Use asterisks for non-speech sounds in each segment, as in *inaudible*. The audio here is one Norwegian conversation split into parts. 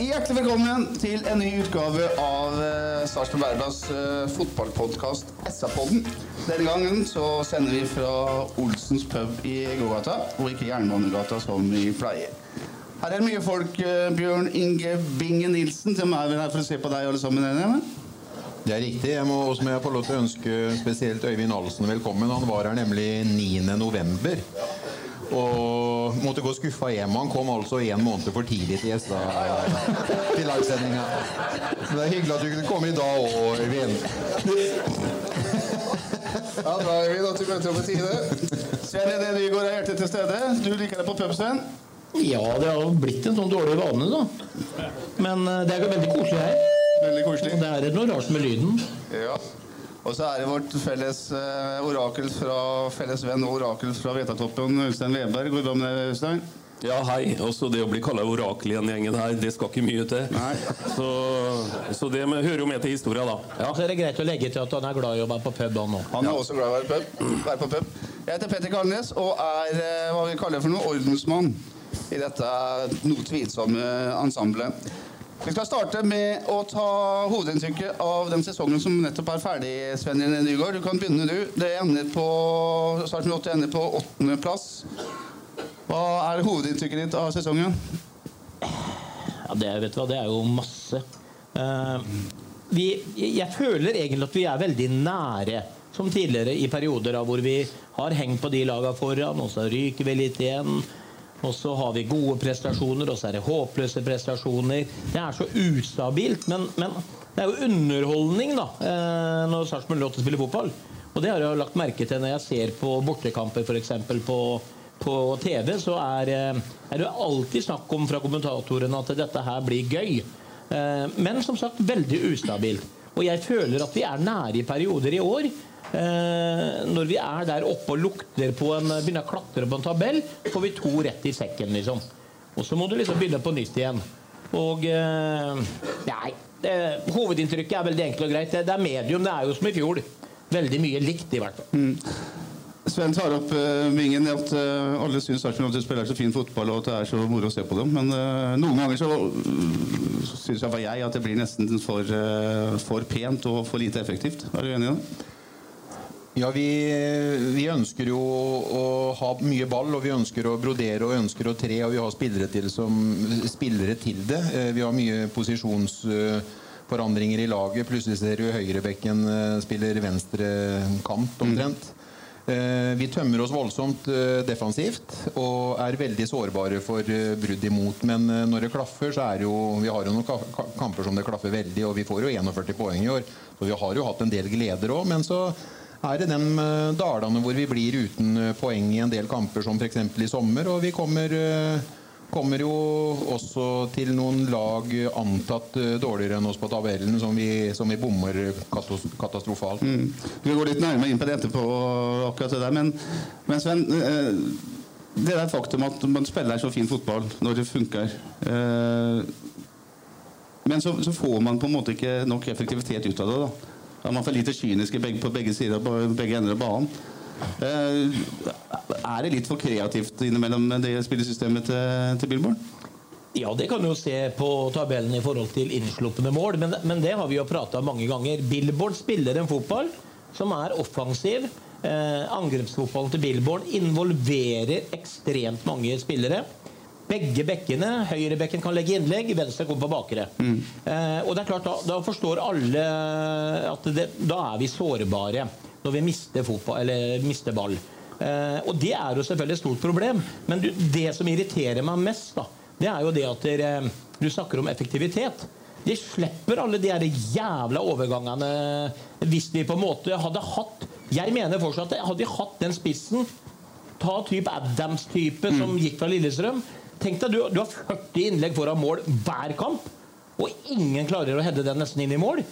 Hjertelig velkommen til en ny utgave av uh, Sarpsborg Værblads uh, fotballpodkast SA-podden. Denne gangen så sender vi fra Olsens pub i gågata, og ikke Jernbanegata som vi pleier. Her er det mye folk. uh, Bjørn Inge Binge Nilsen, som er her for å se på deg alle sammen. er det, er riktig. Jeg må også må jeg få lov til å ønske spesielt Øyvind Alsen velkommen. Han var her nemlig 9. Og måtte gå skuffa hjem. Han kom altså en måned for tidlig til gjesta til livesendinga. Men det er hyggelig at du kunne komme i dag òg, Øyvind. Ja, bra, Øyvind, at du møter opp i tide. det René Nygaard er hjertelig til stede. Du liker deg på pub, Ja, det har blitt en sånn dårlig vane, da. Men eh, det er veldig koselig her. Veldig koselig. Og det er noe rart med lyden. Ja. Og så er det vårt felles eh, orakel fra felles venn og orakel fra Vetatoppen, Ulstein Weberg. Går det bra med deg, Ulstein? Ja, hei. Også det å bli kalla orakel i den gjengen her, det skal ikke mye til. Nei. Så, så det med, hører jo med til historia, da. Ja. Så er det greit å legge til at han er glad i å være på pub, han nå. Han er også glad i å være, pub, være på pub. Jeg heter Petter Kalnes og er eh, hva vi kaller for noe ordensmann i dette noe tvilsomme ensemblet. Vi skal starte med å ta hovedinntrykket av den sesongen som nettopp er ferdig. Sven Nygaard, du kan begynne, du. Det ender på, starten med 8 ender på åttendeplass. Hva er hovedinntrykket ditt av sesongen? Ja, det, vet du hva, det er jo masse. Uh, vi, jeg føler egentlig at vi er veldig nære, som tidligere i perioder da, hvor vi har hengt på de lagene foran, og så ryker vi litt igjen. Og så har vi gode prestasjoner, og så er det håpløse prestasjoner. Det er så ustabilt, men, men det er jo underholdning da, eh, når Sarpsborg har spiller å spille fotball. Og det har jeg lagt merke til når jeg ser på bortekamper f.eks. På, på TV, så er, eh, er det alltid snakk om fra kommentatorene at dette her blir gøy. Eh, Men som sagt veldig ustabilt. Og jeg føler at vi er nære i perioder i år. Eh, når vi er der oppe og lukter på en begynner å klatre på en tabell, får vi to rett i sekken, liksom. Og så må du liksom begynne på nytt igjen. Og eh, Nei. Det, hovedinntrykket er veldig enkelt og greit. Det, det er medium. Det er jo som i fjor. Veldig mye likt, i hvert fall. Sven tar opp uh, vingen i at uh, alle syns Arsenal spiller så fin fotball og at det er så moro å se på dem. Men uh, noen ganger så uh, syns jeg, jeg at det blir nesten for, eh, for pent og for lite effektivt. Er du enig i det? Ja, vi, vi ønsker jo å ha mye ball, og vi ønsker å brodere og ønsker å tre, og vi har spillere til, som, spillere til det. Eh, Vi har mye posisjonsforandringer i laget. Plutselig ser du høyrebekken eh, spiller venstre kant omtrent. Mm. Vi tømmer oss voldsomt defensivt og er veldig sårbare for brudd imot. Men når det klaffer, så er jo Vi har jo noen ka- ka- kamper som det klaffer veldig, og vi får jo 41 poeng i år. Så vi har jo hatt en del gleder òg. Men så er det de eh, dalene hvor vi blir uten eh, poeng i en del kamper, som f.eks. i sommer. Og vi kommer, eh, kommer jo også til noen lag antatt dårligere enn oss på tabellen, som vi, som vi bommer katastrofalt. Mm. Vi går litt nærmere inn på det etterpå, akkurat det der. Men, men Sven, eh, det er et faktum at man spiller så fin fotball når det funker. Men så får man på en måte ikke nok effektivitet ut av det. da. Er man for lite kyniske på begge sider, på begge ender av banen. Eh, er det litt for kreativt innimellom det spillesystemet til, til Billborn? Ja, det kan du jo se på tabellen i forhold til innslupne mål, men, men det har vi jo prata mange ganger. Billboard spiller en fotball som er offensiv. Eh, angrepsfotballen til Billborn involverer ekstremt mange spillere. Begge bekkene. Høyrebekken kan legge innlegg, venstre kommer på bakre. Eh, og det er klart, da, da forstår alle at det, da er vi sårbare når vi mister, fotball, eller mister ball. Eh, og det er jo selvfølgelig et stort problem. Men du, det som irriterer meg mest, da, det er jo det at dere, du snakker om effektivitet. De slipper alle de her jævla overgangene hvis vi på en måte hadde hatt Jeg mener fortsatt at hadde de hatt den spissen, ta type Adams-type som gikk fra Lillestrøm Tenk deg, du, du har 40 innlegg foran mål hver kamp, og ingen klarer å heade den nesten inn i mål.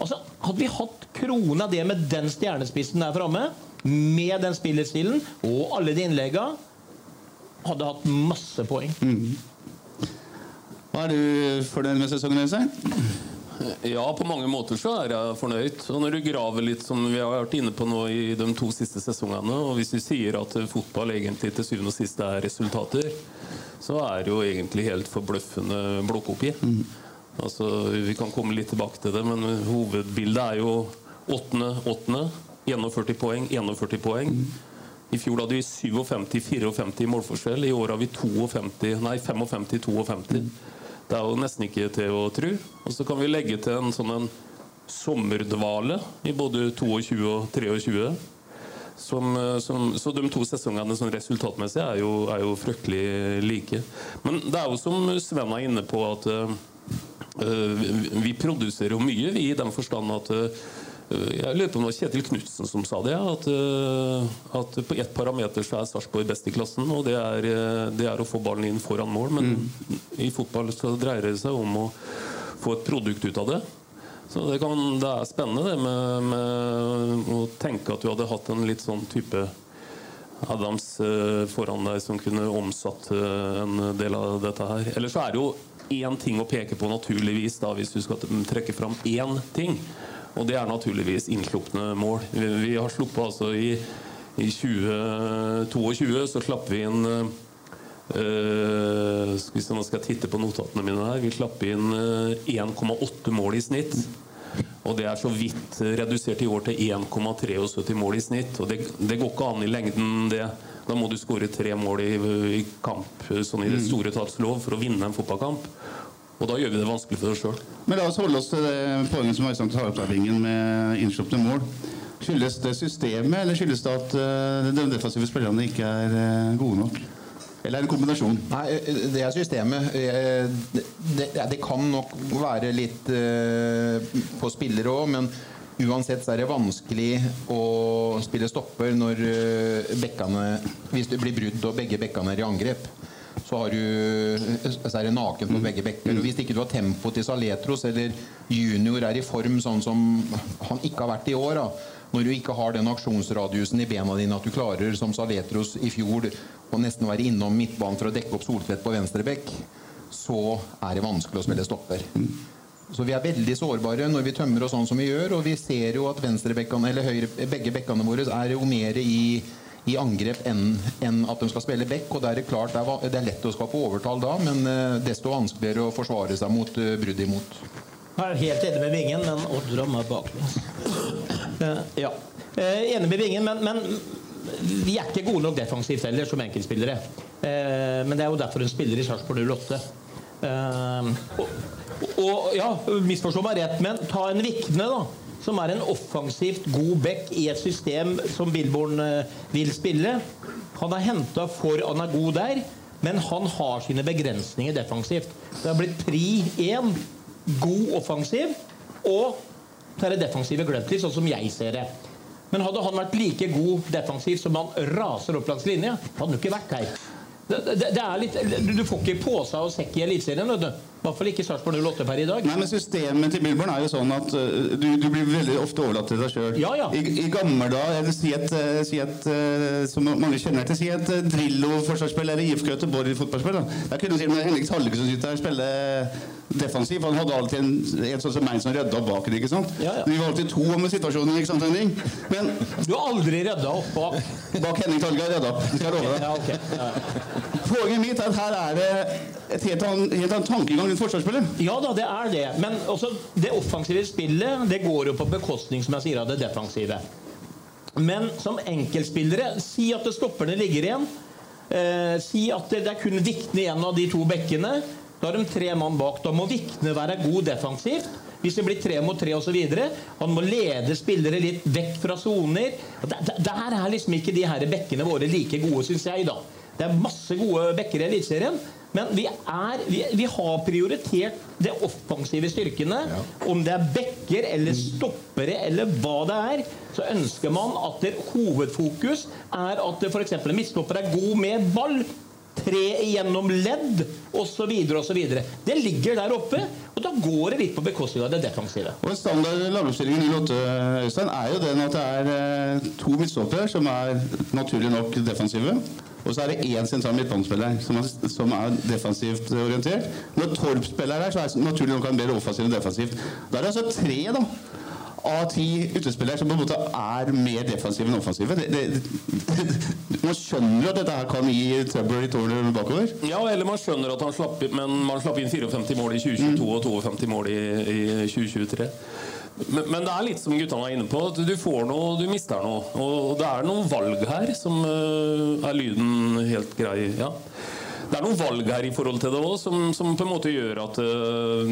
Altså, Hadde vi hatt krona det med den stjernespissen der framme, med den spillestilen og alle de innlegga, hadde hatt masse poeng. Hva Er du fornøyd med sesongen? Øystein? Ja, på mange måter så er jeg fornøyd. Og når du graver litt, som vi har vært inne på nå i de to siste sesongene, og hvis du sier at fotball egentlig til syvende og sist er resultater, så er det jo egentlig helt forbløffende blokkoppgi. Altså, vi kan komme litt tilbake til det, men hovedbildet er jo åttende, åttende. 41 poeng, 41 poeng. I fjor hadde vi 57-54 målforskjell. I år har vi 52, nei, 55-52. Det er jo nesten ikke til å tro. Og så kan vi legge til en sånn en sommerdvale i både 22 og 23. Som, eh, som, så de to sesongene sånn resultatmessig er jo, er jo fryktelig like. Men det er jo som Sven er inne på, at uh, vi, produserer jo mye, vi, i den forstand at uh, jeg lurer på om det var Kjetil Knutsen som sa det. At, uh, at på ett parameter så er Sarpsborg best i klassen, og det er, uh, det er, å få ballen inn foran mål. Men i fotball så dreier det seg om å få et produkt ut av det. Så det, kan, det er spennende det med, med, å tenke at du hadde hatt en litt sånn type Adams uh, foran deg som kunne omsatt en del av dette her. Eller så er det jo én ting å peke på, naturligvis, da, hvis du skal trekke fram én ting. Og det er naturligvis innslupne mål. Vi, har sluppet altså i, i 2022 så slapp vi inn øh, Hvis vi Nå skal titte på notatene mine her. Vi slapp inn øh, 1,8 mål i snitt. Og det er så vidt redusert i år til 1,73 mål i snitt. Og det, det, går ikke an i lengden, det. Da må du skåre tre mål i, i kamp sånn i det store tallslov for å vinne en fotballkamp. Og da gjør vi det vanskelig for oss sjøl. Men la oss holde oss til det poenget som Øystein tar opp der, Bingen, med innslupne mål. Skyldes det systemet, eller skyldes det at uh, de defensive spillerne ikke er uh, gode nok? Eller er det en kombinasjon? Nei, det er systemet. Det, det, det kan nok være litt uh, på spillere òg, men uansett så er det vanskelig å spille stopper når bekkene Hvis det blir brudd og begge bekkene er i angrep så, du, så, er det naken på begge bekker. Og Hvis ikke du har tempo til Saletros eller junior er i form sånn som han ikke har vært i år, da, når du ikke har den aksjonsradiusen i bena dine at du klarer som Saletros i fjor å nesten være innom midtbanen for å dekke opp Soltvedt på venstre bekk, så er det vanskelig å spille stopper. Så vi er veldig sårbare når vi tømmer oss sånn som vi gjør, og vi ser jo at venstrebekkene, eller høyre, begge bekkene våre er jo mer i i angrep enn, enn at de skal spille back. og Det er klart det er, det er lett å skape overtall da, men uh, desto vanskeligere å forsvare seg mot uh, brudd imot. Jeg er helt enig med Vingen, men Odd rammer baklengs. Uh, ja. enig med Vingen, men, men, vi er ikke gode nok defensivt heller som enkeltspillere. men det er jo derfor hun spiller i Sarpsborg 08. og, og ja, misforstå meg rett, men ta en Vikne, da som er en offensivt god back i et system som Billborn eh, vil spille. Han er henta for Han er god der, men han har sine begrensninger defensivt. Det har blitt pri 1, god offensiv, og så er det defensive glemt litt, sånn som jeg ser det. Men hadde han vært like god defensiv som han raser opp langs linja, hadde han jo ikke vært her. Det, det, det litt, du får ikke pose og sekk i Eliteserien. I hvert fall ikke Sarpsborg 08 per i dag. Nei, men Systemet til Billborn er jo sånn at uh, du, du, blir veldig ofte overlatt til deg sjøl. Ja, ja. I, I gamle dager, si et, uh, si et uh, som mange kjenner til, si et uh, Drillo-forsvarsspill eller IFK Göteborg fotballspill. Jeg kunne si med Henrik Hallge som sitter her, spille defensiv. Han hadde alltid en, en sånn som meg som rydda bak det. ikke sant? Ja, ja. Vi var alltid to om situasjonen. ikke sant, Henning? Men Du har aldri rydda opp bak Bak Henning Talge har rydda opp. Det skal jeg love deg. Ja, okay. Poenget mitt er at her er det et helt annet tankegang rundt forsvarsspillet. Ja da, det er det. Men også det offensive spillet det går jo på bekostning som jeg sier, av det defensive. Men som enkeltspillere, si at det stopperne ligger igjen. Eh, si at det, det er kun Vikne igjen av de to bekkene. Da har de tre mann bak. Da må Vikne være god defensivt. Hvis det blir tre mot tre osv. Han må lede spillere litt vekk fra soner. Der- der er liksom ikke de her bekkene våre like gode, syns jeg. da. Det er masse gode bekker i Eliteserien. Men vi, er, vi, vi har prioritert de offensive styrkene. Om det er bekker eller stoppere eller hva det er, så ønsker man at det, hovedfokus er at f.eks. en midtstopper er god med ball. Tre igjennom ledd osv. osv. Det ligger der oppe, og da går det litt på bekostning av det defensive. Og standard lagoppstilling i Lotte Øystein, er jo den at det er eh, to midtstoppere som er naturlig nok defensive. Og så er det én sentral midtbanespiller som er, som er defensivt orientert. Når Torp spiller her, så er det naturlig nok han bedre offensivt enn defensivt. Da er det altså tre da, av ti utespillere som på en måte er mer defensive enn offensive. Det, det, man skjønner at dette her kan gi trøbbel i tårnet bakover. Ja, eller man skjønner at han slapp, men man slapp inn 54 mål i 2022 og 52 mål i, i 2023. Men, men det er litt som guttene er inne på. at Du får noe, du mister noe. Og det er noen valg her som øh, er lyden helt grei. Ja. Det er noen valg her i forhold til det òg, som, som på en måte gjør at uh,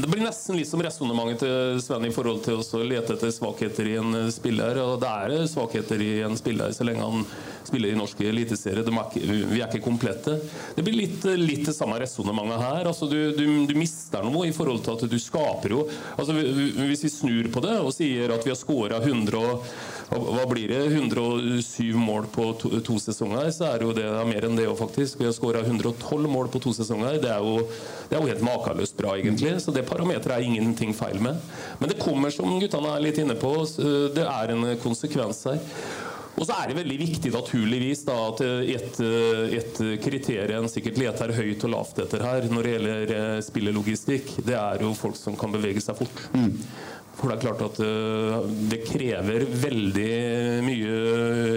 Det blir nesten litt som resonnementet til Sven i forhold til å lete etter svakheter i en spiller. Og det er svakheter i en spiller så lenge han spiller i norsk eliteserie. Er Vi er ikke komplette. Det blir litt, litt det samme resonnementet her. Altså, du, du, du mister noe i forhold til at du skaper jo altså, Hvis vi snur på det og sier at vi har skåra 100 og hva blir det? 107 mål på to, to sesonger, så er jo det mer enn det òg, faktisk. Vi har skåra 112 mål på to sesonger. Det er jo, det er jo helt makeløst bra, egentlig. Så det parameteret er ingenting feil med. Men det kommer, som guttene er litt inne på, det er en konsekvens her. Og så er det veldig viktig naturligvis da, at et, et kriterium en sikkert leter høyt og lavt etter her når det gjelder eh, spillelogistikk, det er jo folk som kan bevege seg fort. For det er klart at eh, det krever veldig mye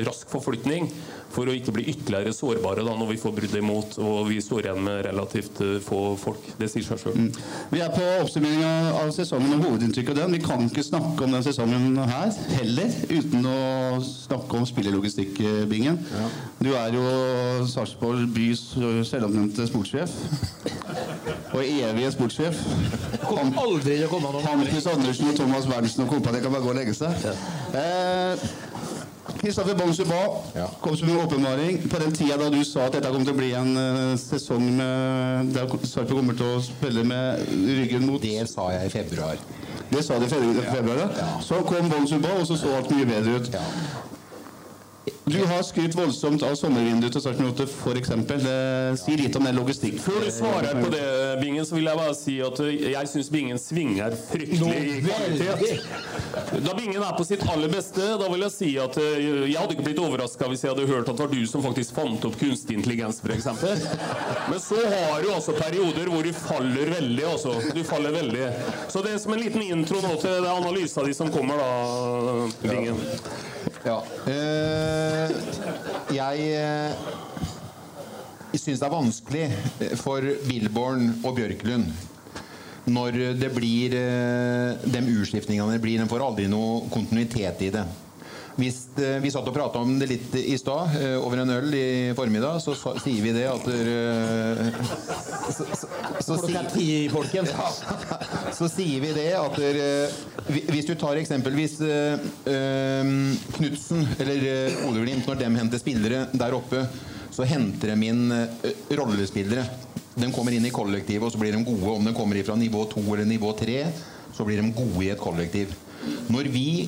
rask forflytning for å ikke bli ytterligere sårbare da, når vi får brudd imot og vi står igjen med relativt eh, få folk. Det sier seg sjøl. Vi er på oppsummering av sesongen og hovedinntrykk av den. Vi kan ikke snakke om den sesongen her heller uten å snakke om spillelogistikk-bingen. Du er jo Sarpsborg bys selvoppnevnte sportssjef. *laughs* Og evige sportssjef. Kom Aldri til å komme noen Hampus Andersen og Thomas Berntsen og kompani kan bare gå og legge seg. Eh, Kristoffer Bonsuba kom som en åpenbaring på den tida da du sa at dette kom til å bli en eh, sesong med der Sarpsborg kommer til å spille med ryggen mot Det sa jeg i februar. Det sa du i februar, ja. ja. Så kom Bonsuba, og så så alt mye bedre ut. Du har skrytt voldsomt av sommervinduet til Sarpsborg 8, f.eks. Si litt om den logistikken. Før du svarer på det, Bingen, så vil jeg bare si at jeg syns Bingen svinger fryktelig i kvalitet. Da Bingen er på sitt aller beste, da vil jeg si at uh, jeg hadde ikke blitt overraska hvis jeg hadde hørt at det var du som faktisk fant opp kunstig intelligens, f.eks. Men så har du altså perioder hvor du faller veldig, altså. Du faller veldig. Så det er som en liten intro nå til det analysen di som kommer, da, Bingen. Ja. Eh, jeg uh, syns det er vanskelig eh, for Billborn og Bjørklund når det blir uh, de utskiftningene det blir. De får aldri noe kontinuitet i det. Hvis eh, vi satt og prata om det litt i stad, eh, over en øl i formiddag, så sier vi det at eh, så, så, så, *laughs* så sier vi det at Hvis du tar eksempelvis Knutsen eller Ole-Glimt, når de henter spillere der oppe, så henter de inn rollespillere. De kommer inn i kollektivet, og så blir de gode. Om de kommer fra nivå 2 eller nivå 3, så blir de gode i et kollektiv. Når vi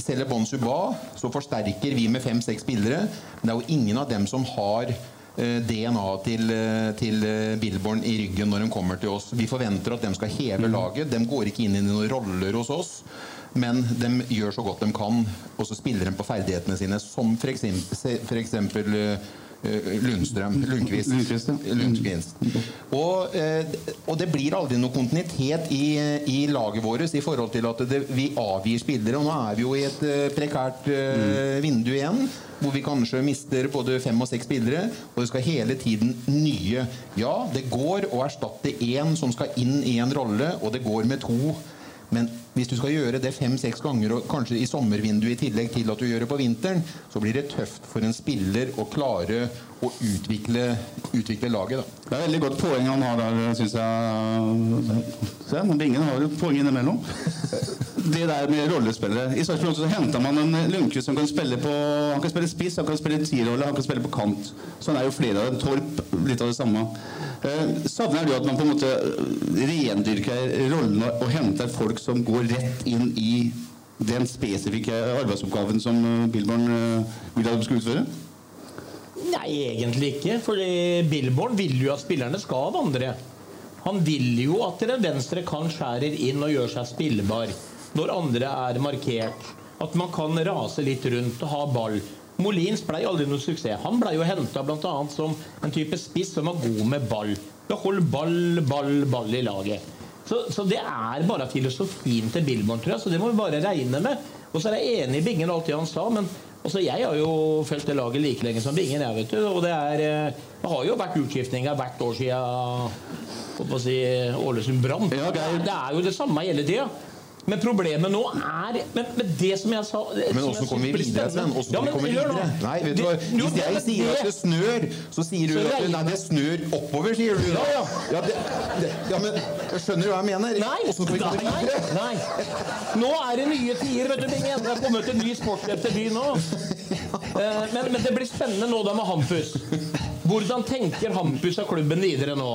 selger Bon Suba, så forsterker vi med fem-seks spillere. Men det er jo ingen av dem som har eh, DNA til, eh, til eh, Billborn i ryggen når de kommer til oss. Vi forventer at de skal heve laget. De går ikke inn i noen roller hos oss. Men de gjør så godt de kan, og så spiller de på ferdighetene sine, som f.eks. Lundstrøm. Lundqvist. Lundqvist, ja. Lundqvist. Og, eh, og det blir aldri noe kontinuitet i, i laget vårt i forhold til at det, vi avgir spillere. Og nå er vi jo i et eh, prekært eh, vindu igjen. Hvor vi kanskje mister både fem og seks spillere. Og det skal hele tiden nye. Ja, det går å erstatte én som skal inn i en rolle, og det går med to. Men hvis du skal gjøre det fem-seks ganger, og kanskje i sommervinduet i tillegg til at du gjør det på vinteren, så blir det tøft for en spiller å klare å utvikle, utvikle laget. Da. Det er veldig godt poeng han har der, syns jeg. Se, Bingen har jo poeng innimellom. Det der med rollespillere. I Sarpsborg så henta man en Lundqvist som kan spille på Han kan spille spiss, han kan spille tierrolle, han kan spille på kant. Sånn er jo flere av dem. Torp, litt av det samme. Eh, savner du at man på en måte rendyrker rollene og henter folk som går rett inn i den spesifikke arbeidsoppgaven som Billborn ville at de skulle utføre? Nei, egentlig ikke. For Billborn vil jo at spillerne skal vandre. Han vil jo at den venstre kan skjærer inn og gjøre seg spillbar når andre er markert. At man kan rase litt rundt og ha ball. Molins blei aldri noen suksess. Han blei jo henta bl.a. som en type spiss som var god med ball. Behold ball, ball, ball i laget. Så, så det er bare filosofien til Billborn, tror jeg. Så det må vi bare regne med. Og så er jeg enig i Bingen og alt det han sa, men Altså, jeg har jo fulgt det laget like lenge som Bingen. Jeg vet du, og det, er, eh, det har jo vært utskiftninger hvert år siden si, Ålesund Brann. Ja, det, det er jo det samme hele tida. Men problemet nå er Men, men det som jeg sa Men åssen kommer vi videre, Sven? Ja, kommer vi videre? Nei, vet du hva? Hvis jeg sier at det snør, så sier du at nei, det snør oppover, sier du. Ja, ja. ja, det, det, ja men skjønner du hva jeg mener? Nei. nei, videre? Nei. Nå er det nye tider, vet du, Bingen. Det har kommet en ny sportsløp til byen nå. Eh, men, men, det blir spennende nå da med Hampus. Hvordan tenker Hampus og klubben videre nå?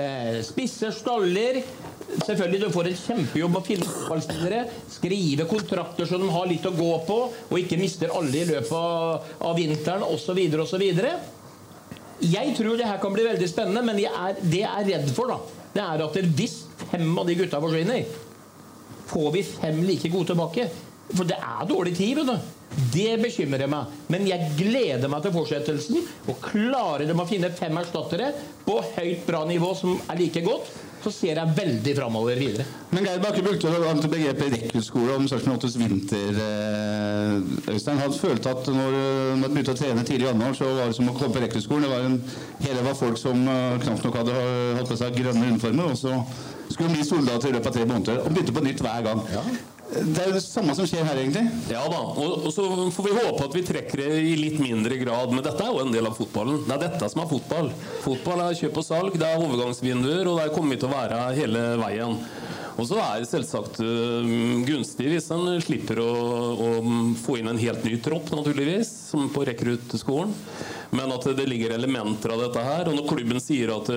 Eh, spisser staller. Selvfølgelig, Du får en kjempejobb å finne fotballspillere. Skrive kontrakter så de har litt å gå på, og ikke mister alle i løpet av, av vinteren osv. osv. Jeg tror det her kan bli veldig spennende, men er, det jeg er redd for, da, det er at hvis fem av de gutta forsvinner, får vi fem like gode tilbake. For det er dårlig tid. vet du. Det bekymrer meg. Men jeg gleder meg til fortsettelsen. Og klarer de å finne fem erstattere på høyt bra nivå som er like godt, så ser jeg veldig framover videre. Men Geir Bakke brukte begrepet rekruttskole om Sarpsborg 8s vinter. Eh, Øystein han følte at når man begynte å trene tidlig i januar, så var det som å komme på rekruttskolen. Det var en hele var folk som uh, knapt nok hadde hatt på seg grønne uniformer. Og så skulle de bli soldater i løpet av tre måneder. Og begynte på nytt hver gang. Ja. Det er jo det samme som skjer her, egentlig. Ja da. Og, og, så får vi håpe at vi trekker det i litt mindre grad. Men dette er jo en del av fotballen. Det er dette som er fotball. Fotball er kjøp og salg, det er overgangsvinduer, og der kommer vi til å være hele veien. Og så er det selvsagt uh, gunstig hvis en slipper å, å, få inn en helt ny tropp, naturligvis, som på rekruttskolen. Men at det ligger elementer av dette her. Og når klubben sier at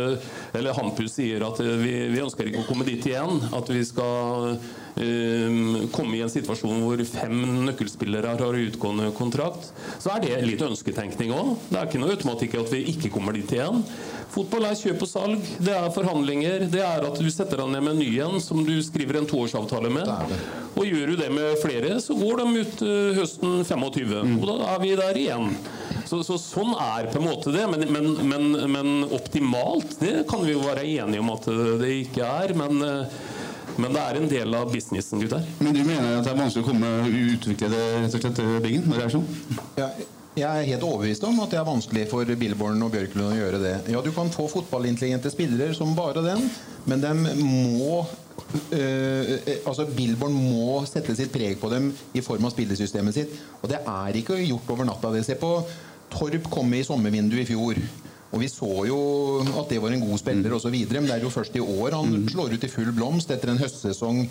Eller Hampus sier at vi, vi ønsker ikke å komme dit igjen. At vi skal komme i en situasjon hvor fem nøkkelspillere har utgående kontrakt, så er det litt ønsketenkning òg. Det er ikke noe automatikk i at vi ikke kommer dit igjen. Fotball er kjøp og salg, det er forhandlinger. Det er at du setter deg ned med en ny en som du skriver en toårsavtale med. Og gjør du det med flere, så går de ut eh, høsten 25. Mm. Og da er vi der igjen. Så, så, sånn er på en måte det. Men, men, men, men, optimalt, det kan vi jo være enige om at det ikke er. Men eh, men det er en del av businessen, gutter. Men du mener at det er vanskelig å komme utvikle det rett og slett, Biggen? når det er sånn? Ja, jeg er helt overbevist om at det er vanskelig for Billborn og Bjørklund å gjøre det. Ja, Du kan få fotballintelligente spillere som bare den, men de må øh, altså Billborn må sette sitt preg på dem i form av spillesystemet sitt. Og det er ikke gjort over natta. Det. Se på Torp komme i sommervinduet i fjor. Og Vi så jo at det var en god spiller osv., men det er jo først i år han mm. slår ut i full blomst etter en høstsesong.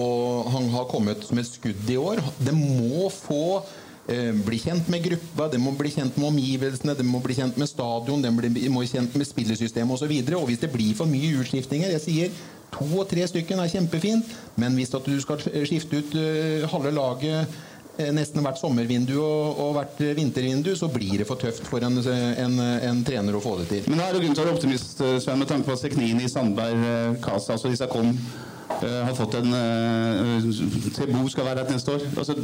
Og han har kommet som et skudd i år. Det må få eh, bli kjent med gruppa, det må bli kjent med omgivelsene, det må bli kjent med stadion, det må bli kjent med spillesystemet osv. Og, så og hvis det blir for mye utskiftinger Jeg sier to og tre stykker er kjempefint, men hvis du skal skifte ut uh, halve laget Eh, nesten hvert sommervindu og, og, hvert vintervindu, så blir det for tøft for en, en, en trener å få det til. Men da er det grunn til å være optimist, eh, Sven, med tanke på at Seknini, Sandberg, eh, Kasa altså disse kom har fått en uh, Tebo skal være her neste år. Altså,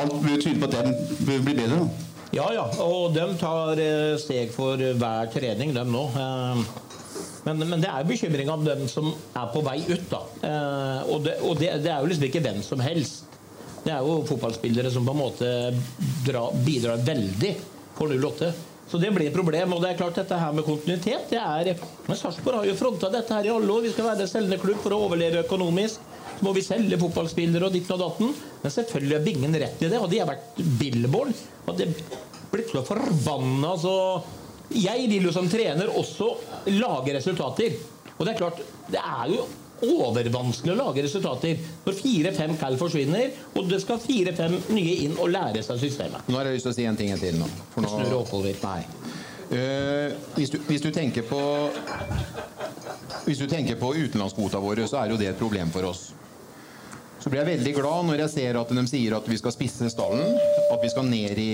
alt blir tydelig på at den blir bli bedre. Da. Ja, ja. Og de tar steg for hver trening, dem nå. Men, men, det er bekymring av dem som er på vei ut. da. Og, det, og det, det er jo liksom ikke hvem som helst. Det er jo fotballspillere som på en måte dra, bidrar veldig for 08. Så det blir et problem. Og det er klart dette her med kontinuitet det er, Men Sarpsborg har jo fronta dette her i alle år. Vi skal være en selgende klubb for å overleve økonomisk. Så må vi selge fotballspillere og ditten og datten. Men selvfølgelig har Bingen rett i det. Hadde jeg vært billboard. hadde jeg blitt så forbanna så Jeg vil jo som trener også lage resultater. Og det er klart, det er jo overvanskelig å lage resultater når fire-fem kall forsvinner, og det skal fire-fem nye inn og lære seg systemet. Nå har jeg lyst til å si en ting til nå. For nå Snurre oppover. Nei. Uh, hvis, du, hvis du tenker på Hvis du tenker på utenlandskvota våre, så er jo det et problem for oss. Så blir jeg veldig glad når jeg ser at de sier at vi skal spisse stallen. At vi skal ned i,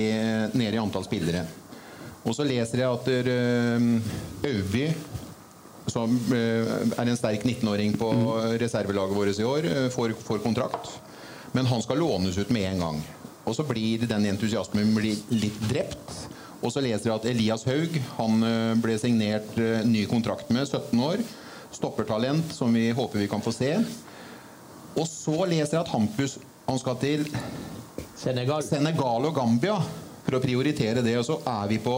ned i antall spillere. Og så leser jeg at Øyby som eh, er en sterk 19-åring på reservelaget vårt i år, eh, får, får kontrakt. Men han skal lånes ut med en gang. Og så blir den entusiasmen blir litt drept. Og så leser jeg at Elias Haug han eh, ble signert ny kontrakt med, 17 år. Stoppertalent som vi håper vi kan få se. Og så leser jeg at Hampus han skal til Senegal. Senegal og Gambia for å prioritere det. Og så er vi på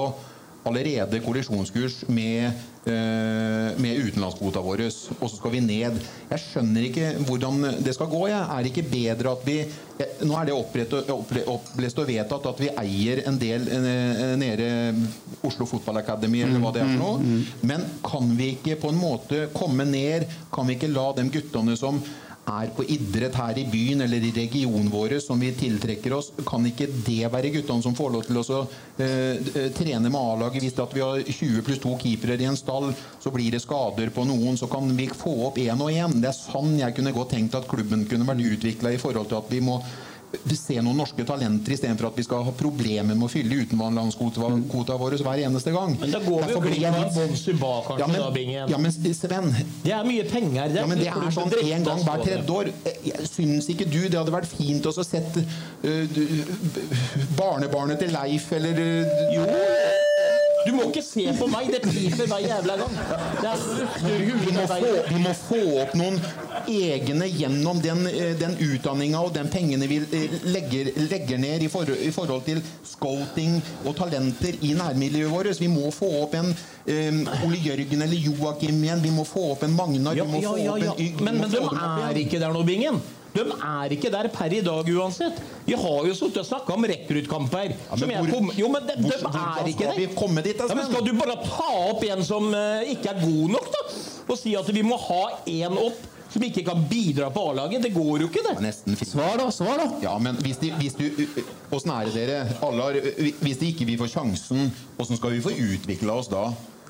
allerede kollisjonskurs med, med utenlandskvota vår. Og så skal vi ned. Jeg skjønner ikke hvordan det skal gå. Jeg er ikke bedre at vi Nå er det opplest og vedtatt at vi eier en del eh, nede Oslo Fotball Academy, eller hva det er for noe. Men kan vi ikke på en måte komme ned? Kan vi ikke la de guttene som er på idrett her i byen eller i regionen vår som vi tiltrekker oss, kan ikke det være guttene som får lov til å eh, eh, trene med A-laget? Hvis vi har 20 pluss 2 keepere i en stall, så blir det skader på noen, så kan vi få opp én og én. Det er sånn jeg kunne godt tenkt at klubben kunne vært utvikla i forhold til at vi må se noen norske talenter istedenfor at vi skal ha problemer med å fylle utenlandskvota vår hver eneste gang. Men da går vi jo Derfor glipp av litt- Bonsuba, kanskje, Ja, men- da, Bingen. Ja, men Sven, Det er mye penger. ja, men det er sånn én gang hver tredje år. Jeg Syns ikke du det hadde vært fint å sett uh, barnebarnet til Leif eller uh, Jo! Du må ikke se på meg, det piper hver jævla gang. Vi må, få, vi må få opp noen egne gjennom den, eh, den utdanninga og den pengene vi eh, legger, legger ned i, for, i forhold til scouting og talenter i nærmiljøet vårt. Vi må få opp en um, Ole Jørgen eller Joakim igjen. Vi må få opp en Magnar. Ja, vi må ja, få ja, opp en Men, men de er ikke der nå, Bingen. De er ikke der per i dag uansett. Vi har jo sittet og snakka om rekruttkamper. Ja, som jeg kom, jo, men de, de er ikke skal vi komme dit, Ja, men skal du bare ta opp en som uh, ikke er god nok, da? Og si at vi må ha én opp som ikke kan bidra på A-laget? Det går jo ikke, det. Nesten. Svar, da! svar da Ja, men hvis, de, hvis du Åssen er det dere? Alle har, hvis de ikke vi får sjansen, åssen skal vi få utvikla oss da?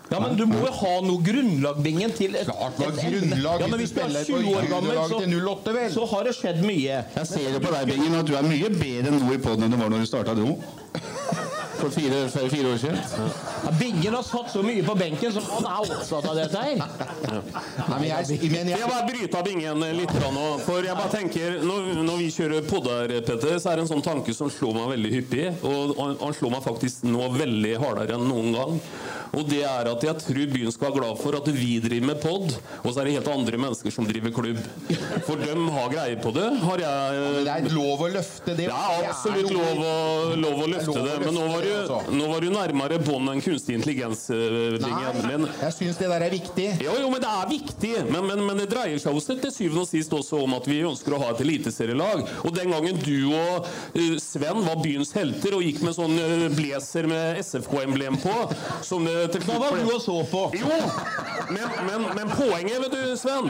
Ja, men Du må jo ha noe grunnlag, Bingen, til et, Klart emne. grunnlag Ja, men hvis du er spiller 20 år på gammel, til 08, vel? så, så har det skjedd mye. Jeg ser jo på deg, Bingen, at du er mye bedre nå i poden enn du var når du starta nå. For fire, fire, fire år siden. Ja, Bingen har satt så mye på benken, så han er opptatt av dette her. Nei, men jeg, men Jeg jeg, bare bryter bingen litt grann nå. For jeg bare tenker Når, når vi kjører podder, Petter, så er det en sånn tanke som slår meg veldig hyppig. Og han, han slår meg faktisk nå veldig hardere enn noen gang. Og det er at jeg tror byen skal være glad for at vi driver med pod, og så er det helt andre mennesker som driver klubb. For dem har greie på det. Har jeg det er lov å løfte det. det er absolutt lov å, lov å løfte lov det, men nå var du, altså. nå var du nærmere bånd enn kunstig intelligens-dingen. Nei, Men jeg syns det der er viktig. jo, jo, men det er viktig. Men, men, men det dreier seg også til syvende og sist også om at vi ønsker å ha et eliteserielag. Og den gangen du og eh, Sven var byens helter og gikk med sånn eh, blazer med SFK-emblem på som det til var du og så på. jo, men, men, men poenget, vet du, Sven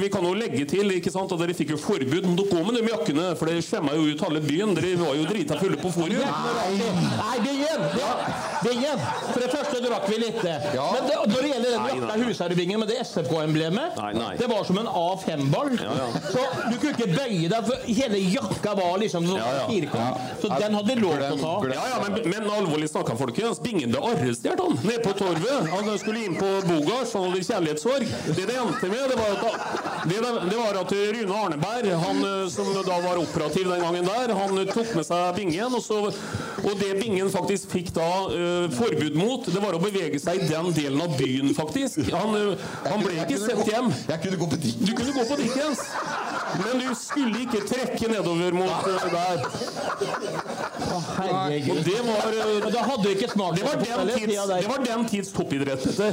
Vi kan jo legge til ikke sant, at dere fikk jo forbud mot å gå med de jakkene, for det skjemma jo ut halve byen. Dere var jo drita fulle på forum. Nei, Bingen! Det- Bingen! For det første drakk vi litt. Men det, når det gjelder den jakta. Husherrebingen med det SFK-emblemet, det var som en A5-ball. Ja, ja. Så du kunne ikke bøye deg, for hele jakka var liksom sånn Ja, ja. firkant. Så den hadde vi lov til å ta. Ja, ja, men, men alvorlig snakka, folkens. Bingen ble arrestert, han. Nede på torvet. Han skulle inn på Bogards, han hadde kjærlighetssorg. Det det endte med, det var at, det, det var at Rune Arneberg, han eh, som da var operativ den gangen der, han eh, tok med seg Bingen. Og, så, og det Bingen faktisk fikk da uh, forbud mot, det var å bevege seg i den delen av byen, faktisk. Han, uh, han ble ikke sendt hjem. Jeg kunne gå på drikk. Du kunne gå på Dickens. Men du skulle ikke trekke nedover mot uh, der. Herregud. Og det var uh, Men hadde ikke det var, den tids, det var den tids toppidrett, dette.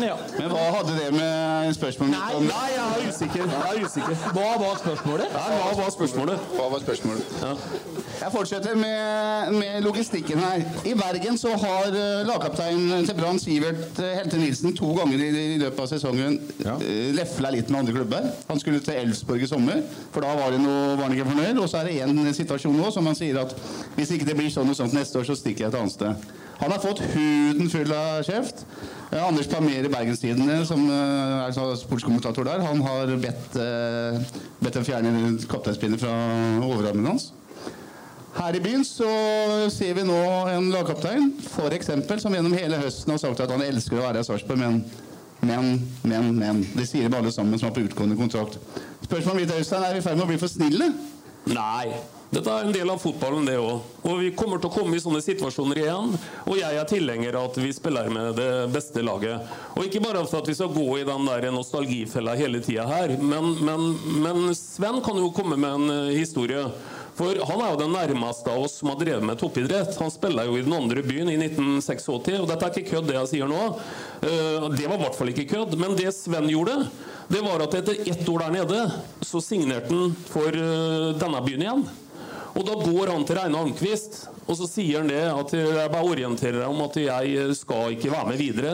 Ja. Men hva hadde det med spørsmålet mitt om Nei, jeg er usikker. Jeg er usikker. Hva var spørsmålet? Nei, hva var spørsmålet? Hva var spørsmålet? Jeg fortsetter med, med logistikken her. I Bergen så har uh, lagkaptein til Brann Sivert uh, Helte Nilsen to ganger i, løpet av sesongen ja. lefla litt med andre klubber. Han skulle til Elfsborg i sommer, for da var, det noe, var han ikke fornøyd. Og så er det én situasjon nå som han sier at hvis ikke det blir sånn og sånt neste år, så stikker jeg et annet sted. Han har fått huden full av kjeft. Eh, Anders Pamer i Bergenstidene, som eh, er sportskommentator der, han har bedt, eh, bedt dem fjerne kapteinspinnet fra overarmen hans. Her i byen så ser vi nå en lagkaptein for eksempel, som gjennom hele høsten har sagt at han elsker å være i Sarpsborg, men, men, men, men. Det sier de alle sammen som har på utgående kontrakt. Spørsmålet mitt Øystein, er vi i ferd med å bli for snille? Nei. Dette er en del av fotballen, det òg. Og vi kommer til å komme i sånne situasjoner igjen. Og jeg er tilhenger av at vi spiller med det beste laget. Og ikke bare for at vi skal gå i den der nostalgifella hele tida her, men, men, men Sven kan jo komme med en uh, historie. For han er jo den nærmeste av oss som har drevet med toppidrett. Han spiller jo i den andre byen i 1986, og dette er ikke kødd, det jeg sier nå. Uh, det var i hvert fall ikke kødd. Men det Sven gjorde, det var at etter ett år der nede, så signerte han for uh, denne byen igjen. Og da går han til Reine Almqvist, og så sier han det at jeg bare orienterer deg om at jeg skal ikke være med videre.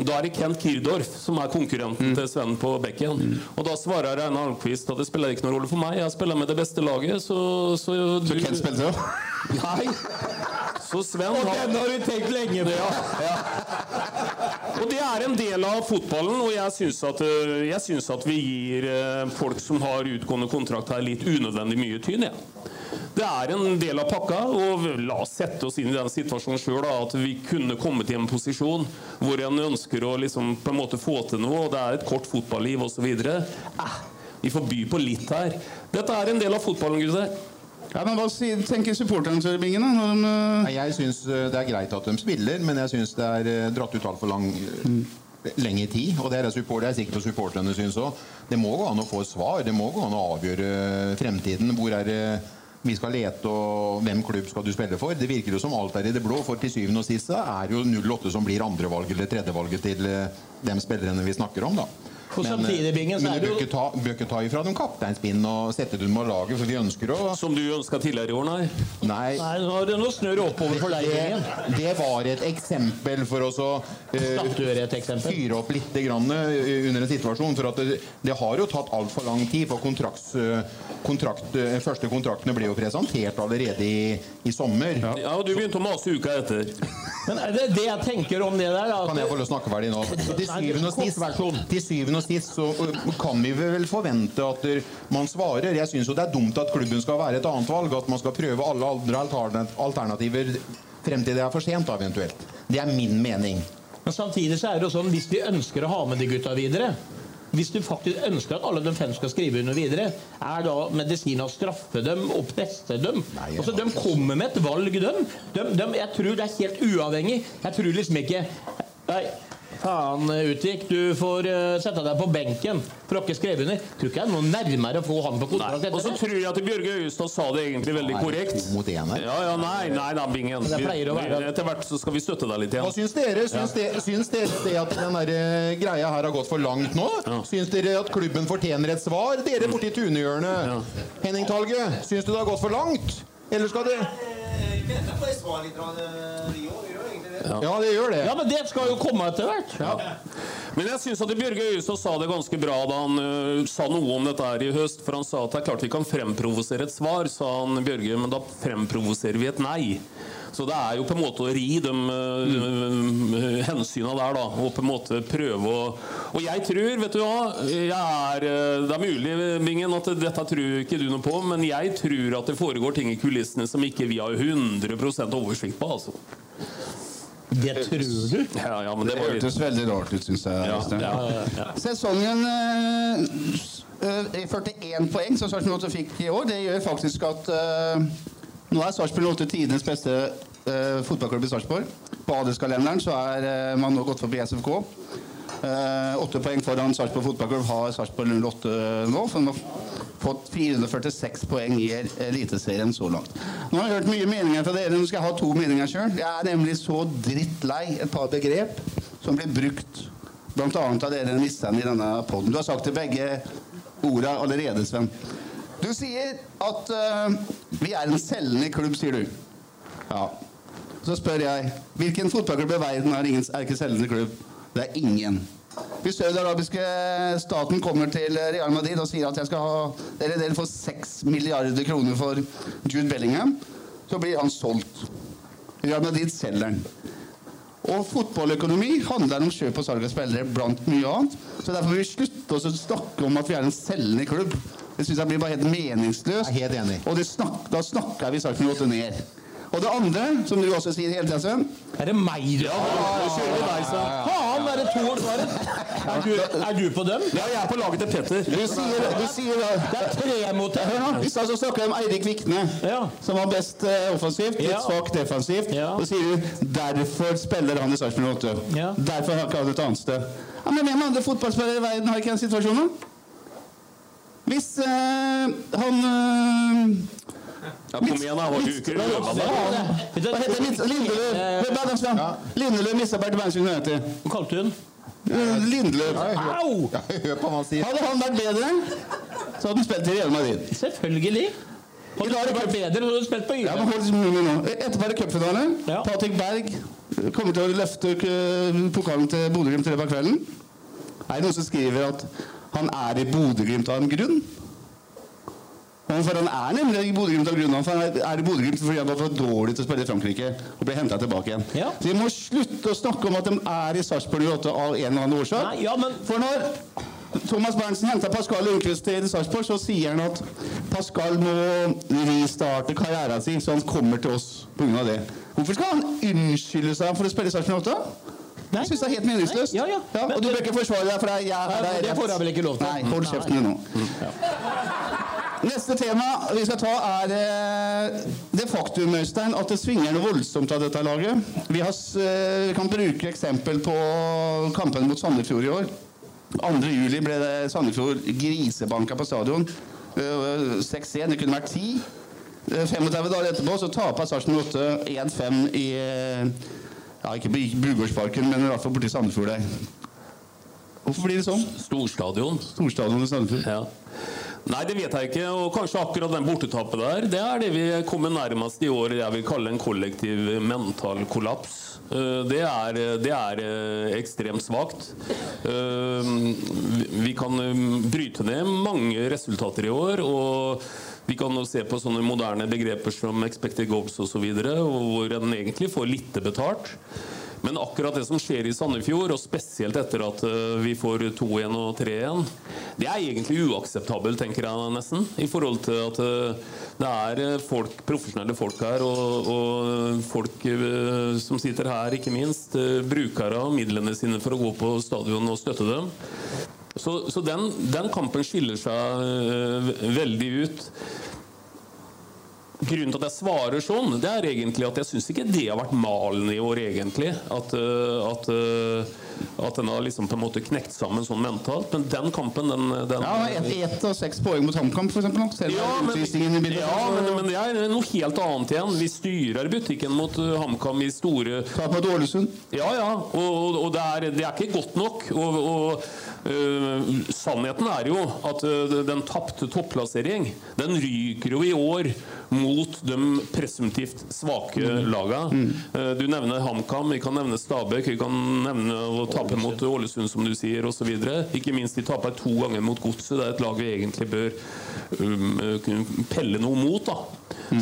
Da er det Kent Kirdorf som er konkurrenten til Sven på bekken. Og da svarer Reine Almqvist at det spiller ikke noen rolle for meg, jeg spiller med det beste laget, så, så du Kent spilte òg? Nei. Så Sven Og den har du tenkt lenge på! og det er en del av fotballen, og jeg syns at, jeg syns at vi gir øh, folk som har utgående kontrakt her, litt unødvendig mye tyn. Ja. Det er en del av pakka, og la oss sette oss inn i den situasjonen sjøl. At vi kunne kommet i en posisjon hvor en ønsker å liksom på en måte få til noe, og det er et kort fotballiv osv. Eh, vi får by på litt her. Dette er en del av fotballen, gutter. Ja, men Hva tenker supporterne til Bingen? de, Nei, Jeg syns eh, det er greit at de spiller, men jeg syns det er eh, dratt ut altfor lang mm. lenge tid. Og det er, support, det er sikkert supporterne syns òg. Det må gå an å få et svar. Det må gå an å avgjøre fremtiden. Hvor er det vi skal lete, og hvem klubb skal du spille for? Det virker jo som alt er i det blå, for til syvende og sist er jo 08 som blir andrevalget eller tredjevalget til eh, de spillerne vi snakker om, da. Og Men, samtidig, eh, Bingen, så men du bør ikke ta, bør ikke ta ifra dem kapteinspinnen og sette dem av laget, for vi ønsker å Som du ønska tidligere i år, nei? Nei. Nei, nå er det noe snørr oppover for deg, Bingen. Det, det var et eksempel for oss å uh, fyre opp litt grann, eh, under en situasjon. For at det, det har jo tatt altfor lang tid. For kontrakts, kontrakt, første kontraktene ble jo presentert allerede i, i sommer. Ja, og du begynte å mase uka etter. Men er det det jeg tenker om det der? at- Kan jeg få lov å snakke ferdig nå? Til syvende og sist, til syvende og snitt så kan vi vel forvente at man svarer. Jeg syns jo det er dumt at klubben skal være et annet valg. At man skal prøve alle andre alternativer frem til det er for sent, da, eventuelt. Det er min mening. Men samtidig så er det jo sånn, hvis vi ønsker å ha med de gutta videre hvis du faktisk ønsker at alle de fem skal skrive under videre, er da medisinen å straffe dem og presse dem? altså, De kommer med et valg, dem. De, de, jeg tror det er helt uavhengig. Jeg tror liksom ikke Nei, faen Utvik, du får eh, sette deg på benken for dere skrev under. Tror ikke jeg er noe nærmere å få han på kontrakt Og så tror jeg at Bjørge Øyestad sa det egentlig veldig Nei, korrekt. mot en her. Ja, ja, nei, nei da, Bingen. Det Etter hvert så skal vi støtte deg litt Hva syns dere? Syns, det, syns dere det at den der, greia her har gått for langt nå? Syns dere at klubben fortjener et svar? Dere borti tunehjørnet. Henning Talge, syns du det har gått for langt? Eller skal det Ja, det gjør det. Ja, men det skal jo komme etter hvert. Men jeg syns at Bjørge Øyestad sa det ganske bra da han uh, sa noe om dette her i høst. For han sa at det er klart vi kan fremprovosere et svar, sa han Bjørge, men da fremprovoserer vi et nei. Så det er jo på en måte å ri de øh, hensyna der, da. Og på en måte prøve å Og jeg tror, vet du hva jeg er, øh, Det er mulig, Bingen, at dette tror ikke du noe på, men jeg tror at det foregår ting i kulissene som ikke vi har 100 oversikt på, altså. Det tror du? Ja, ja, men det det var litt hørtes veldig rart ut, syns jeg. Ja, ja, ja, ja. Sesongen eh, eh, 41 poeng som Sarpsborg 8 fikk i år, det gjør faktisk at eh, nå er Sarpsborg 8 tidenes beste eh, fotballklubb i Sarpsborg. På adelskalenderen så er man nå gått forbi SFK. Eh, Åtte poeng foran Sarpsborg fotballklubb har Sarpsborg 08 nå. For de har fått 446 poeng i Eliteserien så langt. Nå har jeg hørt mye meninger fra dere. Nå skal jeg ha to meninger sjøl. Jeg er nemlig så drittlei et par begrep som blir brukt bl.a. av dere nissene i denne poden. Du har sagt det begge orda allerede, Sven. Du sier at uh, vi er en selgende klubb, sier du. Ja. Så spør jeg hvilken fotballklubb i verden er, ingen, er ikke selgende klubb? Det er ingen. Hvis den arabiske staten kommer til Real Madrid og sier at jeg skal ha, dere, dere får 6 milliarder kroner for Jude Bellingham, så blir han solgt. Real Madrid selger han. Og fotballøkonomi handler om kjøp og salg av spillere blant mye annet. Så derfor vil vi slutte å snakke om at vi er en selgende klubb. Det syns jeg blir bare helt meningsløst. Jeg helt enig. Og det snak, da snakker vi sagt 8 ned. Og det andre, som du også sier hele tida, Sven Er det meg du kjører deg, så? Faen, er det to år svaret? Er du, er du på dem? Ja, jeg er på laget til Petter. Du sier, du sier da Det er tre mot Hør nå, I stad snakka jeg om Eirik Vikne, Ja. som var best eh, offensivt, litt Ja. svakt defensivt. Ja. Og sier du derfor spiller han i Sarpsborg 8. Ja. Derfor har ikke han et annet sted. Ja, men hvem andre fotballspillere i verden har ikke den situasjonen? Hvis øh, han eh, Ja, kom igjen, da. Har du ikke røva deg? Hva heter Lind- Lindeløv? Lindeløv mista bare Manchester United. Hva kalte du den? Lindeløv. Au! Hør på hva han sier. Hadde han vært bedre, så hadde han spilt i Real Madrid. Selvfølgelig. Hadde du vært bedre, så hadde du spilt på Ja, Yre. Etterpå er det cupfinale. Ja. Patrick Berg kommer til å løfte pokalen til Bodø-Glimt i løpet av kvelden. Er det noen som skriver at han er i Bodø-Glimt av en grunn? For han er nemlig i Bodø-Glimt av grunnen. For han er- er i Bodø-Glimt fordi han var for dårlig til å spille i Frankrike og ble henta tilbake igjen. Ja. Så Vi må slutte å snakke om at de er i Sarpsborg 08 av en eller annen årsak. Nei, ja, men For når Thomas Berntsen henta Pascal Lundqvist til Sarpsborg, så sier han at Pascal må restarte karrieren sin, så han kommer til oss pga. det. Hvorfor skal han unnskylde seg for å spille i Sarpsborg 8? Nei. Jeg syns det er helt meningsløst. Ja, ja, ja. Og du bør ikke forsvare deg, for jeg, jeg, rett. det får jeg vel ikke lov til. Nei, hold kjeften din nå. Neste tema vi skal ta, er eh, det faktum Øystein, at det svinger noe voldsomt av dette laget. Vi, har, eh, vi kan bruke eksempel på kampen mot Sandefjord i år. 2. juli ble det Sandefjord grisebanka på stadion. Eh, 6-1. Det kunne vært 10. Eh, 35 dager etterpå så taper Sarpsborg 8 1-5 i eh, ja, Ikke i Bugårdsparken, men i hvert fall borti Sandefjord der. Hvorfor blir det sånn? Storstadion. Storstadion i Sandefjord. Ja. Nei, det vet jeg ikke. Og kanskje akkurat den bortetappet der, det er det vi kommer nærmest i år jeg vil kalle en kollektiv mental kollaps. Eh, Det er, det er eh, ekstremt svakt. Eh, vi- kan bryte ned mange resultater i år. og vi kan jo se på sånne moderne begreper som expected goals osv., hvor en egentlig får lite betalt. Men akkurat det som skjer i Sandefjord, og spesielt etter at eh, vi får 2-1 og 3-1, det er egentlig uakseptabelt, tenker jeg nesten. I forhold til at eh, det er eh, folk, profesjonelle folk her, og, og folk som sitter her, ikke minst, brukere av midlene sine for å gå på stadion og støtte dem. Så, så den, den kampen skiller seg veldig ut. Grunnen til at jeg svarer sånn, det er egentlig at jeg syns ikke det har vært malen i år, egentlig. At, øh, at, øh, at den har liksom på en måte knekt sammen sånn mentalt. Men den kampen, den, den Ja, ett et av seks poeng mot HamKam, nå. Selv ja, men, bildet. ja men, men det er noe helt annet igjen. Vi styrer butikken mot uh, HamKam i store Ta på et Ålesund. Ja, ja. Og, og, og det, er, det er ikke godt nok. Og, og øh, sannheten er jo at uh, den tapte topplassering, den ryker jo i år mot de presumptivt svake lagene. Eh, Du nevner HamKam, vi kan nevne Stabæk, vi kan nevne å tape mot Ålesund, som du sier, osv. Ikke minst de taper to ganger mot Godset. Det er et lag vi egentlig bør um, pelle noe mot. da.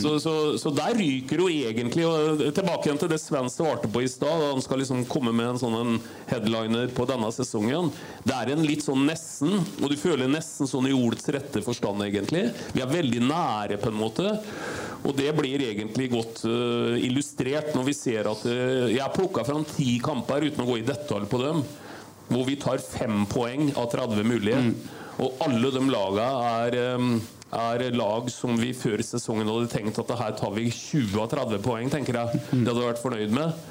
Så, så, så der ryker jo egentlig og Tilbake igjen til det Sven svarte på i stad. Han skal liksom komme med en sånn headliner på denne sesongen. Det er en litt sånn nesten, og du føler nesten sånn i ordets rette forstand, egentlig. Vi er veldig nære, på en måte. Og det blir egentlig godt uh, illustrert når vi ser at uh, Jeg har plukka fram ti kamper uten å gå i detalj på dem, hvor vi tar fem poeng av 30 mulige. Og alle de laga er eh, er lag som vi før sesongen hadde tenkt at her tar vi 20 av 30 poeng. tenker jeg. Det hadde jeg vært fornøyd med.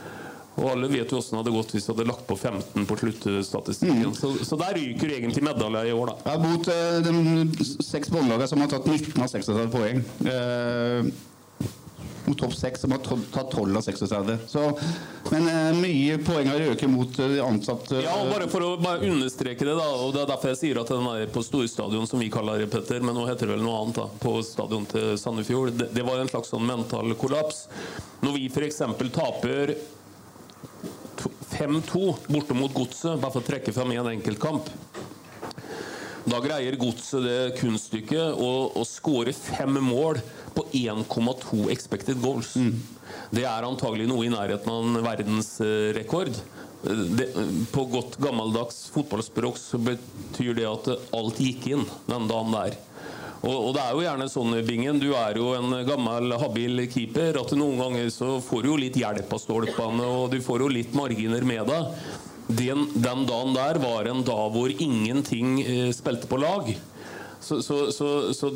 Og alle vet jo hvordan det hadde gått hvis de hadde lagt på 15 på sluttstatistikken. Så, så der ryker egentlig medalja i år, da. Ja, mot uh, de seks båndlagene som har tatt 19 av 36 poeng. Eh, mot topp 6, som har tatt 12 av 36. Så, men eh, mye poeng har øket mot eh, de ansatte. Ja, bare for å bare understreke det, da, og det er derfor jeg sier at den er på storstadion, som vi kaller det, Petter, men nå heter det vel noe annet, da, på stadion til Sandefjord, det, det var en slags sånn mental kollaps. Når vi f.eks. taper 5-2 borte mot Godset, bare for å trekke fram en enkeltkamp, da greier Godset det kunststykket å skåre fem mål på 1,2 expected goals. Det er antagelig noe i nærheten av en verdensrekord. Det, på godt gammeldags fotballspråk så betyr det at alt gikk inn den dagen der. Og, og det er jo gjerne sånn, Bingen, du er jo en gammel, habil keeper, at noen ganger så får du jo litt hjelp av stolpene, og du får jo litt marginer med deg. Den, den dagen der var en dag hvor ingenting eh, spilte på lag. Så, så, så, så,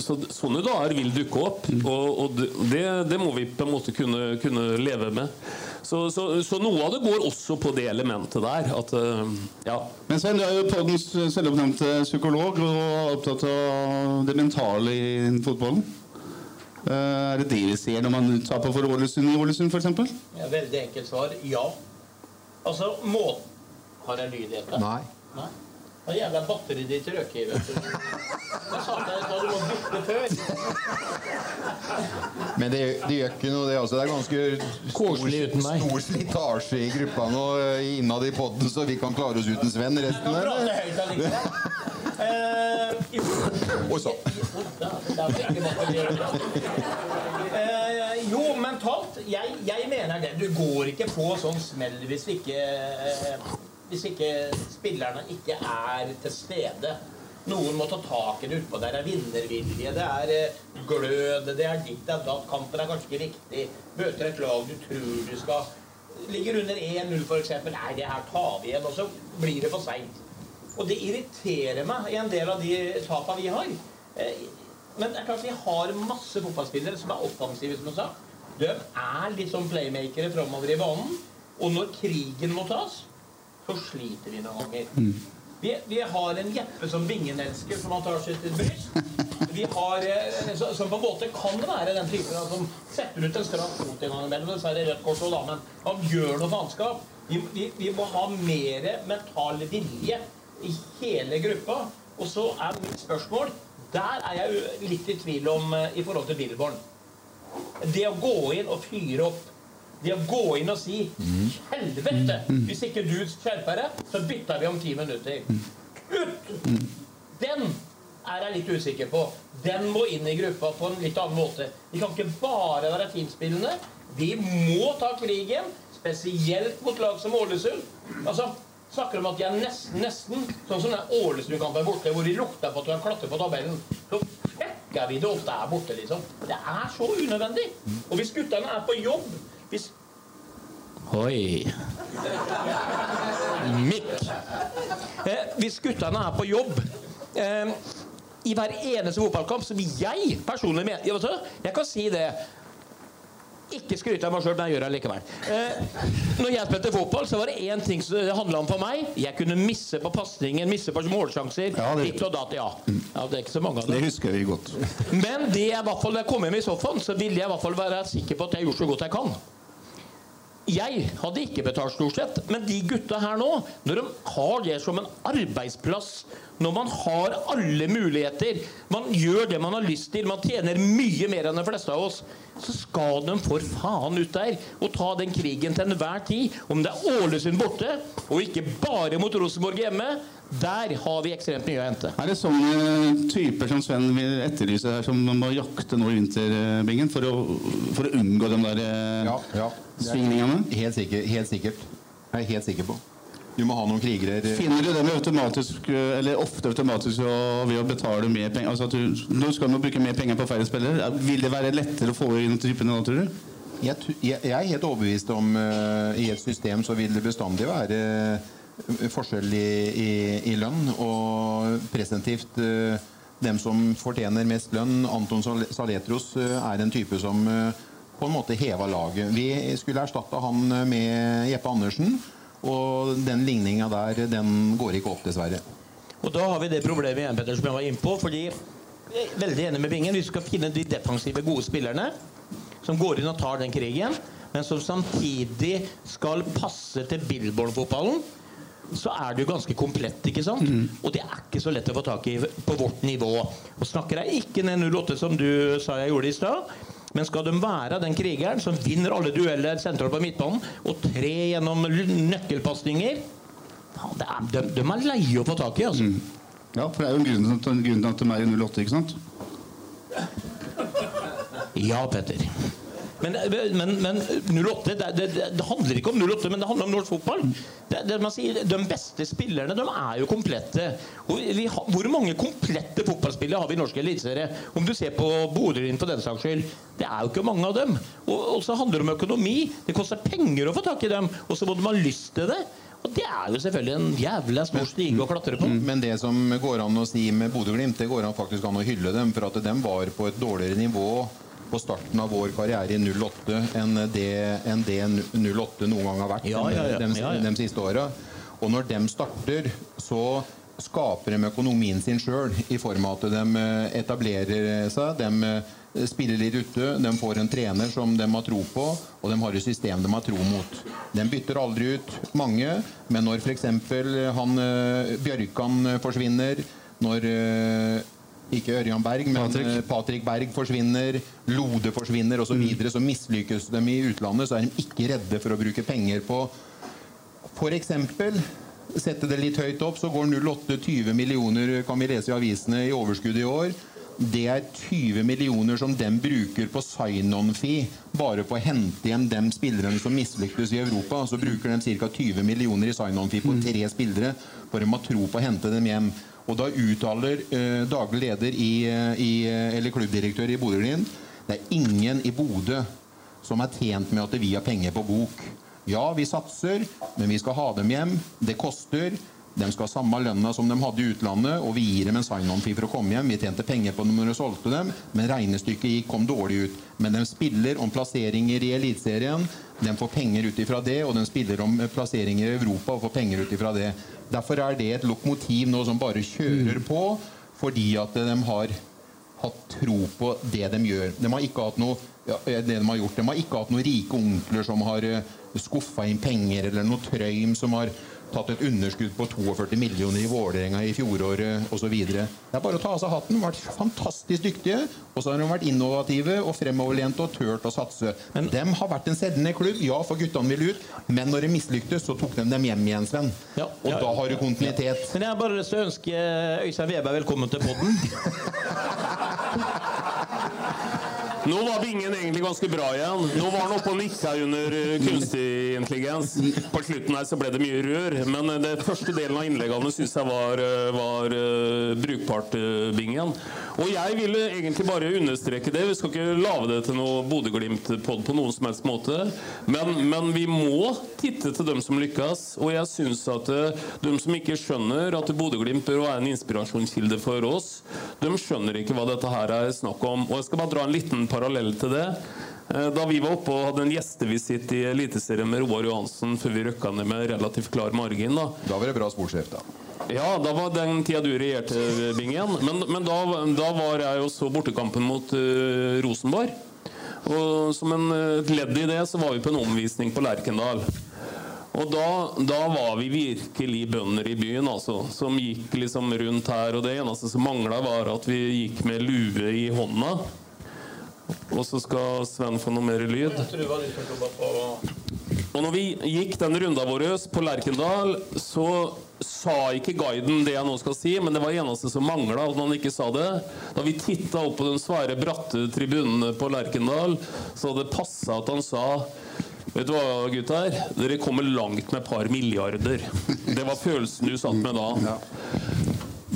så sånne dager vil dukke opp, og, og det, det må vi på en måte kunne, kunne leve med. Så, så, så noe av det går også på det elementet der. At, eh, ja. Men Sven, du er jo poddens selvoppnevnte psykolog og er opptatt av det mentale i fotballen. Eh, Er det det vi ser når man taper for Ålesund i Ålesund, f.eks.? Ja, veldig enkelt svar ja. Altså, må... Har jeg lyd i dette? Nei. Nei? Det jævla batteriet ditt røker, vet du. Jeg sa til deg at du må bytte før. Men det, det gjør ikke noe, det. Altså, det er ganske meg. stor slitasje i gruppa nå eh, innad i podden, så vi kan klare oss uten Sven resten. av. Eh, jo. Og så. Eh, jo, mentalt. Jeg, jeg mener det. Du går ikke på sånn smell hvis vi ikke Hvis ikke spillerne ikke er til stede. Noen må ta tak i det utpå der. Det er vinnervilje, det er eh, glød, det er ditt, det er datt. Kampen er kanskje ikke riktig. Møter et lag du tror du skal Ligger under 1-0 f.eks. Nei, det her tar vi igjen. Og så blir det for seint. Og det irriterer meg i en del av de tapene vi har. Eh, Men det er klart vi har masse fotballspillere som er offensive, som du sa. De er litt sånn playmakere framover i banen. Og når krigen må tas, så sliter vi noen ganger. Vi, vi har en Jeppe som Bingen elsker, som han tar seg til bryst. Vi har, eh, Som på en måte kan være den typen da, som setter ut en stram fot en gang imellom. Dessverre rødt Kors og da, men han gjør noe faenskap. Vi, vi, vi må ha mer mental vilje i hele gruppa. Og så er mitt spørsmål Der er jeg litt i tvil om eh, i forhold til Billborn. Det å gå inn og fyre opp det å gå inn og si 'Helvete! Hvis ikke du skjerper deg, så bytter vi om ti minutter'. Ut! Den er jeg litt usikker på. Den må inn i gruppa på en litt annen måte. Vi kan ikke bare være finspillende. Vi må ta krigen, spesielt mot lag som Ålesund. Altså, Snakker om at de er nesten, nesten sånn som den Ålesund-kampen borte, hvor de lukter på at du har klatret på tabellen. Så fucker vi det opp der borte, liksom. Det er så unødvendig. Og hvis guttene er på jobb hvis Oi. Mikk. Eh, hvis guttene er på jobb eh, i hver eneste fotballkamp, som jeg personlig mener vet du, Jeg kan si det. Ikke skryte av meg sjøl, men jeg gjør det likevel. Eh, når jeg spilte fotball, så var det én ting som det handla om for meg. Jeg kunne misse på pasningen, misse på målsjanser. Ja, det- Ditt og datt, ja. ja. Det er ikke så mange av Det husker vi godt. Men det jeg i hvert fall, da jeg kom hjem i sofaen, så ville jeg i hvert fall være sikker på at jeg gjorde så godt jeg kan. Jeg hadde ikke betalt stort sett, men de gutta her nå, når de har det som en arbeidsplass, når man har alle muligheter, man gjør det man har lyst til, man tjener mye mer enn de fleste av oss, så skal de for faen ut der og ta den krigen til enhver tid. Om det er Ålesund borte, og ikke bare mot Rosenborg hjemme, der har vi ekstremt mye å hente. Er det sånne typer som Sven vil etterlyse her, som man må jakte nå i vinterbingen for å, for å unngå de der eh, Ja, ja. Svingningene? Helt, sikker, helt sikkert. Jeg er helt sikker på. Du må ha noen krigere Finner du dem automatisk, eh, eller ofte automatisk og ved å betale mer penger? Altså at du, nå skal man bruke mer penger på færre spillere. Vil det være lettere å få inn typene da, tror du? jeg, jeg, er helt overbevist om uh, i et system så vil det bestandig være eh, forskjell i, i, i lønn. Og presentivt eh, dem som fortjener mest lønn Anton Sal- Saletros eh, er en type som eh, på en måte heva laget. Vi skulle erstatte han med Jeppe Andersen, og den ligninga der, den går ikke opp, dessverre. Og da har vi det problemet igjen, Petter, som jeg var inne på. fordi jeg er veldig enig med Bingen. Vi skal finne de defensive, gode spillerne som går inn og tar den krigen, men som samtidig skal passe til Billborn-fotballen. Så er det jo ganske komplett, ikke sant? Og det er ikke så lett å få tak i på vårt nivå. Og snakker jeg ikke ned 08, som du sa jeg gjorde i stad. Men skal de være den krigeren som vinner alle dueller sentralt på midtbanen og tre gjennom nøkkelpasninger er, de, de er leie å få tak i, altså. Ja, for det er jo en grunn til, en grunn til at de er i 08, ikke sant? Ja, Petter. Men, men, men 08 det, det, det, handler ikke om 08, men det handler om norsk fotball. Det, det man sier, de beste spillerne de er jo komplette. Har, hvor mange komplette fotballspillere har vi i norsk eliteserie? Om du ser på Bodø-Glimt for den saks skyld. Det er jo ikke mange av dem. Og, og så handler det om økonomi. Det koster penger å få tak i dem. Og så må de ha lyst til det. Og det er jo selvfølgelig en jævla stor stige å klatre på. Men det som går an å si med Bodø-Glimt, det går an faktisk an å hylle dem. For at de var på et dårligere nivå på starten av vår karriere i 08 enn det, enn det 08 noen gang har vært ja, ja, ja. De, de, de, siste åra. Og når de starter, så skaper de økonomien sin sjøl i form av at de etablerer seg. De spiller litt ute, de får en trener som de har tro på, og de har et system de har tro mot. De bytter aldri ut mange, men når f.eks. han Bjørkan forsvinner, når ikke Ørjan Berg, men Patrick, Patrick Berg forsvinner, Lode forsvinner osv. Så, videre, så mislykkes de i utlandet, så er de ikke redde for å bruke penger på f.eks. Sette det litt høyt opp, så går 08 20 millioner, kan vi lese i avisene, i overskudd i år. Det er 20 millioner som de bruker på sign-on-fee. Bare på å hente hjem de spillerne som mislyktes i Europa. Så bruker de ca. 20 millioner i sign-on-fee på tre spillere for de har tro på å hente dem hjem. Og da uttaler eh, daglig leder i, eh, i, eh, eller klubbdirektør i Bodø-Glimt det er ingen i Bodø som er tjent med at vi har penger på bok. Ja, vi satser, men vi skal ha dem hjem. Det koster. De skal ha samme lønna som de hadde i utlandet, og vi gir dem en sign-on-fee for å komme hjem. Vi tjente penger på dem når vi solgte dem, men regnestykket kom dårlig ut. Men de spiller om plasseringer i Eliteserien. De får penger ut ifra det, og de spiller om plasseringer i Europa og får penger ut ifra det. Derfor er det et lokomotiv nå som bare kjører mm. på, fordi at de har hatt tro på det de gjør. De har ikke hatt noe, ja, det de har gjort. De har ikke hatt noen rike onkler som har eh, skuffa inn penger, eller noe trøym som har tatt et underskudd på 42 millioner i Vålerenga i fjoråret osv. Det er bare å ta av seg hatten. Vært fantastisk dyktige. Og så har de vært innovative og fremoverlente og turt å satse. Men de har vært en seddende klubb. Ja, for guttene vil ut. Men når de mislyktes, så tok de dem hjem igjen, Sven. Ja, og ja, da har du kontinuitet. Men jeg har bare lyst til å ønske Øystein Weberg velkommen til podden. *laughs* Nå var Bingen egentlig ganske bra igjen. Nå var han oppe og nikka under eh, kunstig intelligens. På slutten her så ble det mye rør, men eh, det første delen av innleggene syns jeg var, eh, var uh, brukbart, uh, Bingen. Og jeg ville egentlig bare understreke det. Vi skal ikke lage det til noe Bodø-Glimt-pod på noen som helst måte. Men, men, vi må titte til dem som lykkes. Og jeg syns at de som ikke skjønner at Bodø-Glimt bør være en inspirasjonskilde for oss, de skjønner ikke hva dette her er snakk om. Og jeg skal bare dra en liten parallell til det. Eh, da vi var oppe og hadde en gjestevisitt i Eliteserien med Roar Johansen før vi røkka ned med relativt klar margin Da Da var det bra sportssjef, da. Ja, da var den tida du regjerte, Bingen. Men, men da, da, var jeg jo så bortekampen mot uh, Rosenborg. Og som en ledd i det så var vi på en omvisning på Lerkendal. Og da, da, var vi virkelig bønder i byen, altså. Som gikk liksom rundt her. Og det eneste som mangla, var at vi gikk med lue i hånda. Og så skal Sven få noe mer lyd. Og når vi gikk den runda vår på Lerkendal, så sa ikke guiden det jeg nå skal si, men det var eneste som mangla at han ikke sa det. Da vi titta opp på den svære, bratte tribunen på Lerkendal, så hadde det passa at han sa Vet du hva, gutter? Dere kommer langt med et par milliarder. Det var følelsen du satt med da.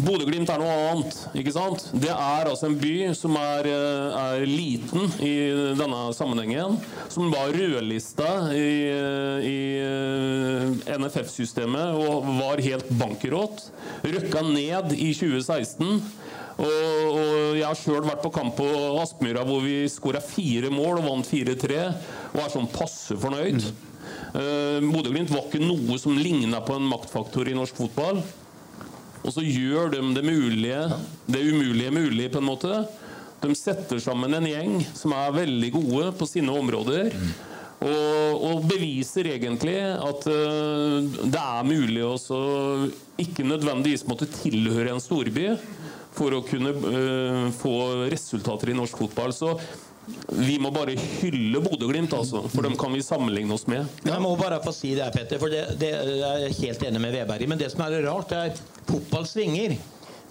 Bodø-Glimt er noe annet. ikke sant? Det er altså en by som er, eh, er liten i denne sammenhengen. Som var rødlista i, eh, i eh, NFF-systemet og var helt bankerott. Røkka ned i 2016. Og, og, jeg har sjøl vært på kamp på Aspmyra hvor vi skåra fire mål og vant 4-3, og er sånn passe fornøyd. Mm. Bodø-Glimt var ikke noe som ligna på en maktfaktor i norsk fotball. Og så gjør de det mulige, det umulige mulig, på en måte. De setter sammen en gjeng som er veldig gode på sine områder. Og, og, beviser egentlig at uh, det er mulig å ikke nødvendigvis måtte tilhøre en storby for å kunne uh, få resultater i norsk fotball. Så vi må bare hylle Bodø-Glimt, altså, for dem kan vi sammenligne oss med. Jeg må bare få si det, Petter, for det, det er jeg helt enig med Veberg i. Men det som er rart, er fotball svinger.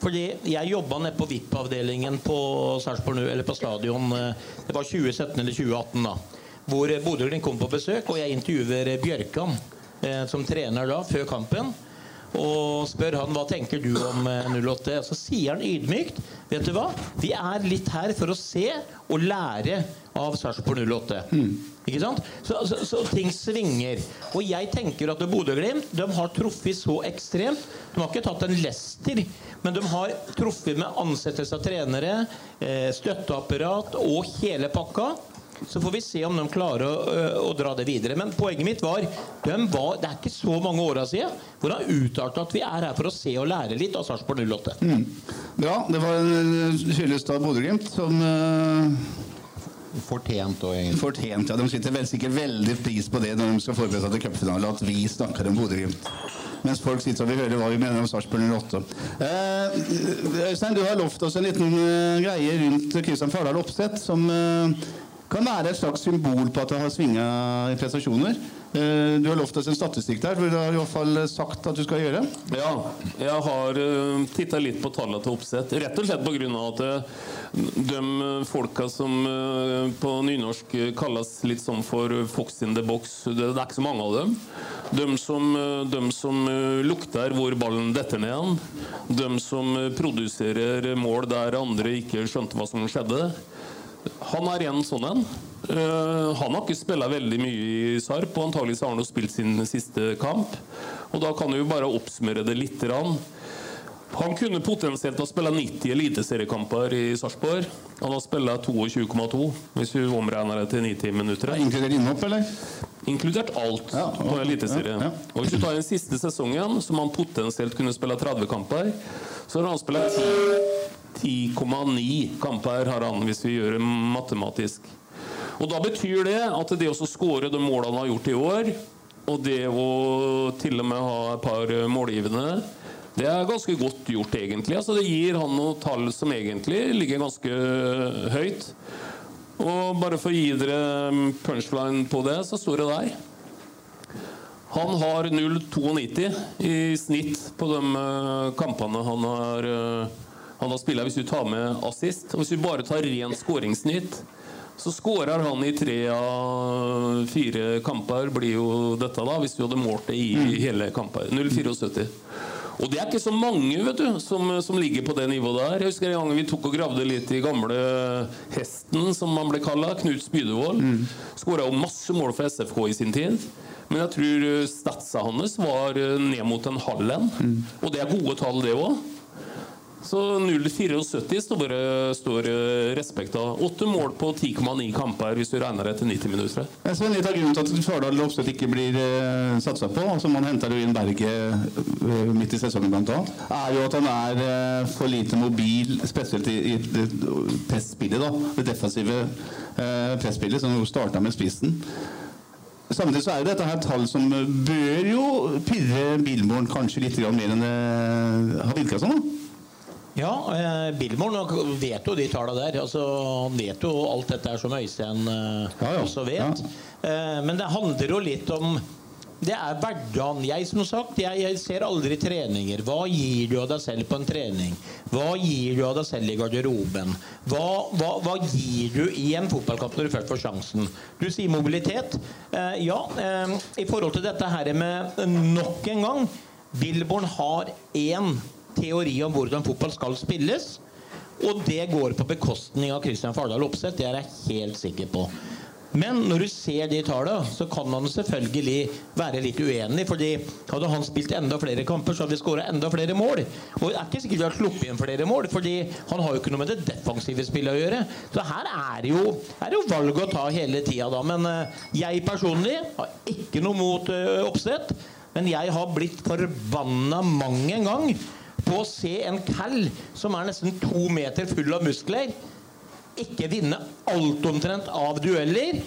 Fordi Jeg jobba nede på VIP-avdelingen på, på stadion. Eh, det var 2017 eller 2018. da hvor Bodø-Glimt kom på besøk, og jeg intervjuer Bjørkan eh, som trener da, før kampen. Og spør han hva tenker du om 08. Og så sier han ydmykt Vet du hva? Vi er litt her for å se og lære av Sarpsborg 08. Mm. Ikke sant? Så, så, så, ting svinger. Og jeg tenker at Bodø-Glimt har truffet så ekstremt. De har ikke tatt en Lester, men de har truffet med ansettelse av trenere, eh, støtteapparat og hele pakka. Så får vi se om de klarer å, å, dra det videre. Men poenget mitt var, var Det er ikke så mange åra siden hvor han uttalte at vi er her for å se og lære litt av Sarpsborg 08. Mm. Bra. Det var en hyllest av Bodø-Glimt som uh Fortjent òg, egentlig. Fortjent, ja. De sitter vel sikkert veldig pris på det når de skal forberede seg til cupfinale, at vi snakker om Bodø-Glimt. Mens folk sitter og vil høre hva vi mener om Sarpsborg 08. Eh, Øystein, du har lovt oss en liten uh, greie rundt Kristian Fardal Opseth, som uh, kan være et slags symbol på at det har svinga i prestasjoner. Eh, du har lovt oss en statistikk der, for du har i hvert fall sagt at du skal gjøre. Ja, jeg har uh, titta litt på tallene til oppsett. Rett og slett pga. at uh, de folka som på nynorsk kalles litt sånn for fox in the box, det er ikke så mange av dem. De som, de som lukter hvor ballen detter ned igjen. De som produserer mål der andre ikke skjønte hva som skjedde. Han er en sånn en. Uh, han har ikke spilt veldig mye i Sarp, og antagelig har han jo spilt sin siste kamp. Og Da kan vi bare oppsummere det litt. Han kunne potensielt ha spilt 90 eliteseriekamper i Sarpsborg. Han har spilt 22,2, hvis vi omregner det til 90 minutter. Inkludert innhopp, eller? Inkludert alt ja, på eliteserie. Ja, ja. Og Hvis du tar den siste sesongen, som han potensielt kunne spille 30 kamper, så har han spilt 10 10,9 kamper har han, hvis vi gjør det matematisk. Og Da betyr det at det å skåre de målene han har gjort i år, og det å til og med ha et par målgivende, det er ganske godt gjort, egentlig. Altså, det gir han noen tall som egentlig ligger ganske høyt. Og bare for å gi dere punchline på det, så står det der. Han har 0,92 i snitt på de eh, kampene han har han har spillet hvis du tar med assist. Og hvis du bare tar rent skåringssnitt, så skårer han i tre av fire kamper, blir jo dette, da, hvis du hadde målt det i mm. hele kamper. 0,74. Og det er ikke så mange vet du, som, som, ligger på det nivået der. Jeg husker en gang vi tok og gravde litt i gamle Hesten, som han ble kalla. Knut Spydevold. Mm. Skåra masse mål for SFK i sin tid. Men jeg tror statsa hans var ned mot en halv en. Mm. Og det er gode tall, det òg. Så 0,74 står, står eh, respekt av. Åtte mål på 10,9 kamper hvis du regner det til 90 minutter. Jeg ser litt av grunnen til at Fardal Opseth ikke blir eh, satsa på, altså man henter jo inn Berget uh, midt i sesongen bl.a., er jo at han er uh, for lite mobil, spesielt i, i det presspillet. da, Det defensive eh, presspillet, som jo starta med spissen. Samtidig så er jo dette her tall som bør jo pirre Billborn kanskje litt mer enn det har virka som. da. Ja, eh, Billmore vet jo de tallene der. Altså, han vet jo alt dette her som Øystein eh, ja, ja. også vet. Ja. Eh, men det handler jo litt om det er hverdagen. Jeg som sagt, jeg, jeg, ser aldri treninger. Hva gir du av deg selv på en trening? Hva gir du av deg selv i garderoben? Hva, hva, hva gir du i en fotballkamp når du først får sjansen? Du sier mobilitet. Eh, ja, eh, i forhold til dette her med nok en gang Billborn har én teori om hvordan fotball skal spilles. Og det går på bekostning av Christian Fardal Opseth, det er jeg helt sikker på. Men når du ser de tallene, så kan man selvfølgelig være litt uenig. fordi hadde han spilt enda flere kamper, så hadde vi skåra enda flere mål. Og det er ikke sikkert vi har sluppet igjen flere mål, fordi han har jo ikke noe med det defensive spillet å gjøre. Så her er jo, er jo valg å ta hele tida, da. Men uh, jeg personlig har ikke noe mot uh, Oppsett. Men jeg har blitt forbanna mang en gang på å se en kall som er nesten to meter full av muskler ikke vinne alt omtrent av dueller.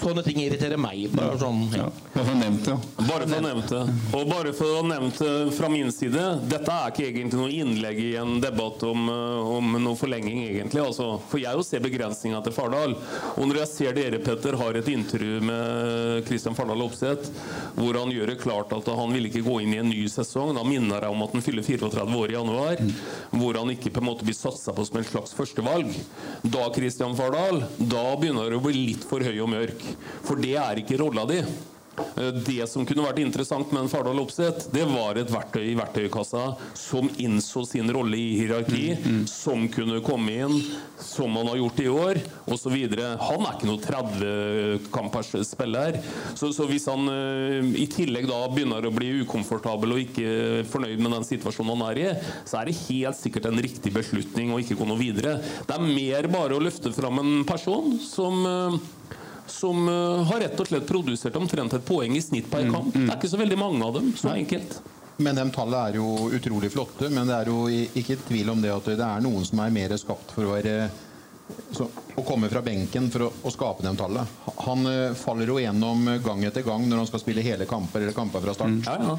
Sånne ting irriterer meg. Bare sånn, ja. Bare for å nevne det. Bare for å nevne det. Og bare for å nevne det fra min side Dette er ikke egentlig noe innlegg i en debatt om, eh, om noe forlenging, egentlig. Altså, for jeg jo ser begrensninga til Fardal. Og når jeg ser dere, Petter, har et intervju med Kristian Fardal Opseth, hvor han gjør det klart at han vil ikke gå inn i en ny sesong, da minner jeg om at han fyller 34 år i januar, hvor han ikke på en måte blir satsa på som en slags førstevalg. Da, Kristian Fardal, da begynner det å bli litt for høy og mørk. For det er ikke rolla di. Eh, Det som kunne vært interessant med en Fardal Opseth, det var et verktøy i verktøykassa som innså sin rolle i hierarki, som kunne komme inn, som han har gjort i år, osv. Han er ikke noe 30-kampers spiller. Så, så hvis han eh, i tillegg da begynner å bli ukomfortabel og ikke fornøyd med den situasjonen han er i, så er det helt sikkert en riktig beslutning å ikke gå noe videre. Det er mer bare å løfte fram en person som eh, som eh, har rett og slett produsert omtrent et poeng i snitt per kamp. Det er ikke så veldig mange av dem. Så enkelt. Men de tallene er jo utrolig flotte. Men det er jo ikke tvil om det at det er noen som er mer skapt for å være så, å komme fra benken for å, å skape de tallene. Han uh, faller jo gjennom gang etter gang når han skal spille hele kamper eller kamper fra start. Ja, ja.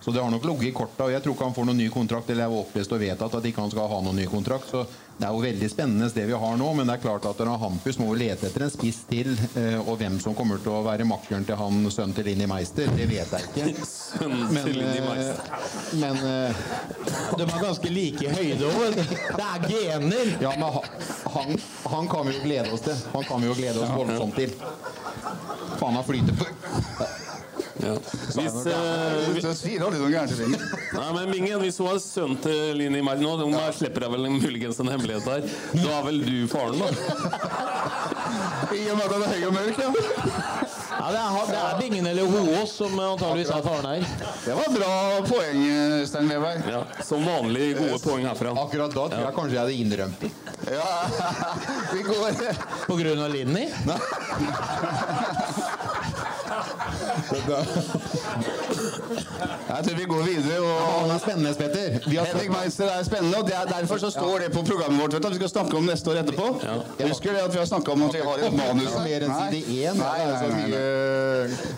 Så det har nok ligget i korta. og Jeg tror ikke han får noen ny kontrakt. Eller jeg har opplest og vedtatt at ikke han skal ha noen ny kontrakt. Så det er jo veldig spennende det vi har nå. Men det er klart at Hampus må jo lete etter en spiss til. eh, Og hvem som kommer til å være makkeren til han sønnen til Linni Meister, det vet jeg ikke. *laughs* Men, eh, Meister. men eh, De er ganske like i høyde òg. Det er gener. Ja, men han, han kan vi jo glede oss til. Han kan vi jo glede oss voldsomt til. Faen, han flyter på Ja. Hvis, eh. *laughs* Nei, Bingen, hvis hun har sønn til Linni Meister nå, da slipper jeg vel muligens en hemmelighet her. Da er vel du faren, da? *laughs* I og med at han er høy og mørk, ja. Ja, det, er, det er Bingen eller Hoås som antageligvis er faren her. Det var bra poeng, Stein Weberg. Ja, Som vanlig gode poeng herfra. Akkurat da tror jeg kanskje jeg hadde innrømt det. Ja, *laughs* vi går På grunn av Linni? *laughs* Jeg tror vi går videre. og... Han er spennende, Petter. Vi har Henrik Meister er spennende, og det er derfor så står det på programmet vårt vi skal snakke om neste år etterpå. Husker det at vi har snakka om at vi har et manus Mer enn side én. Nei, Det er så nei, nei, nei. mye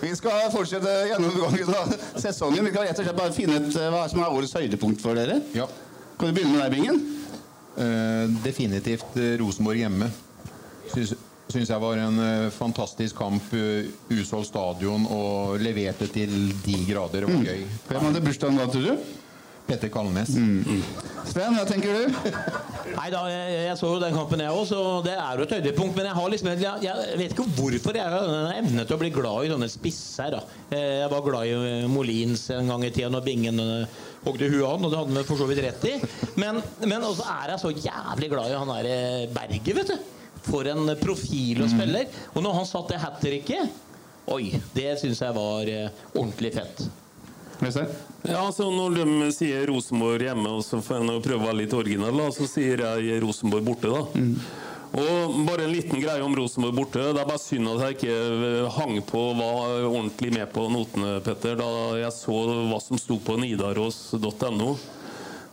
Vi skal fortsette gjennomgangen av sesongen. Vi kan rett og slett bare finne ut eh, hva som er årets høydepunkt for dere. Ja. Kan du begynne med deg, Bingen? Eh, definitivt eh, Rosenborg hjemme. Syns, syns jeg var en eh, fantastisk kamp. Uh, Usolgt stadion og leverte til de grader. Det var gøy. Hvem hadde bursdagen da, tror du? Petter Kalnes. Sven, hva tenker du? Nei da, jeg, jeg så jo den kampen jeg òg, så det er jo et høydepunkt. Men jeg har liksom jeg, jeg vet ikke hvorfor jeg har denne evne til å bli glad i sånne spisser. da. Eh, Jeg var glad i eh, Molins en gang i tida når Bingen eh, hogde huet av og det hadde han for så vidt rett i. Men, men også er jeg så jævlig glad i han derre eh, Berget, vet du. For en profil og spiller. Og når han satte det hat tricket Oi, det syns jeg var eh, ordentlig fett. Ja, altså Når de sier Rosenborg hjemme, og så får jeg prøve å være litt original, da, så sier jeg Rosenborg borte. da. Og bare en liten greie om Rosenborg borte. Det er bare synd at jeg ikke eh, hang på og var ordentlig med på notene, Petter, da jeg så hva som sto på nidaros.no.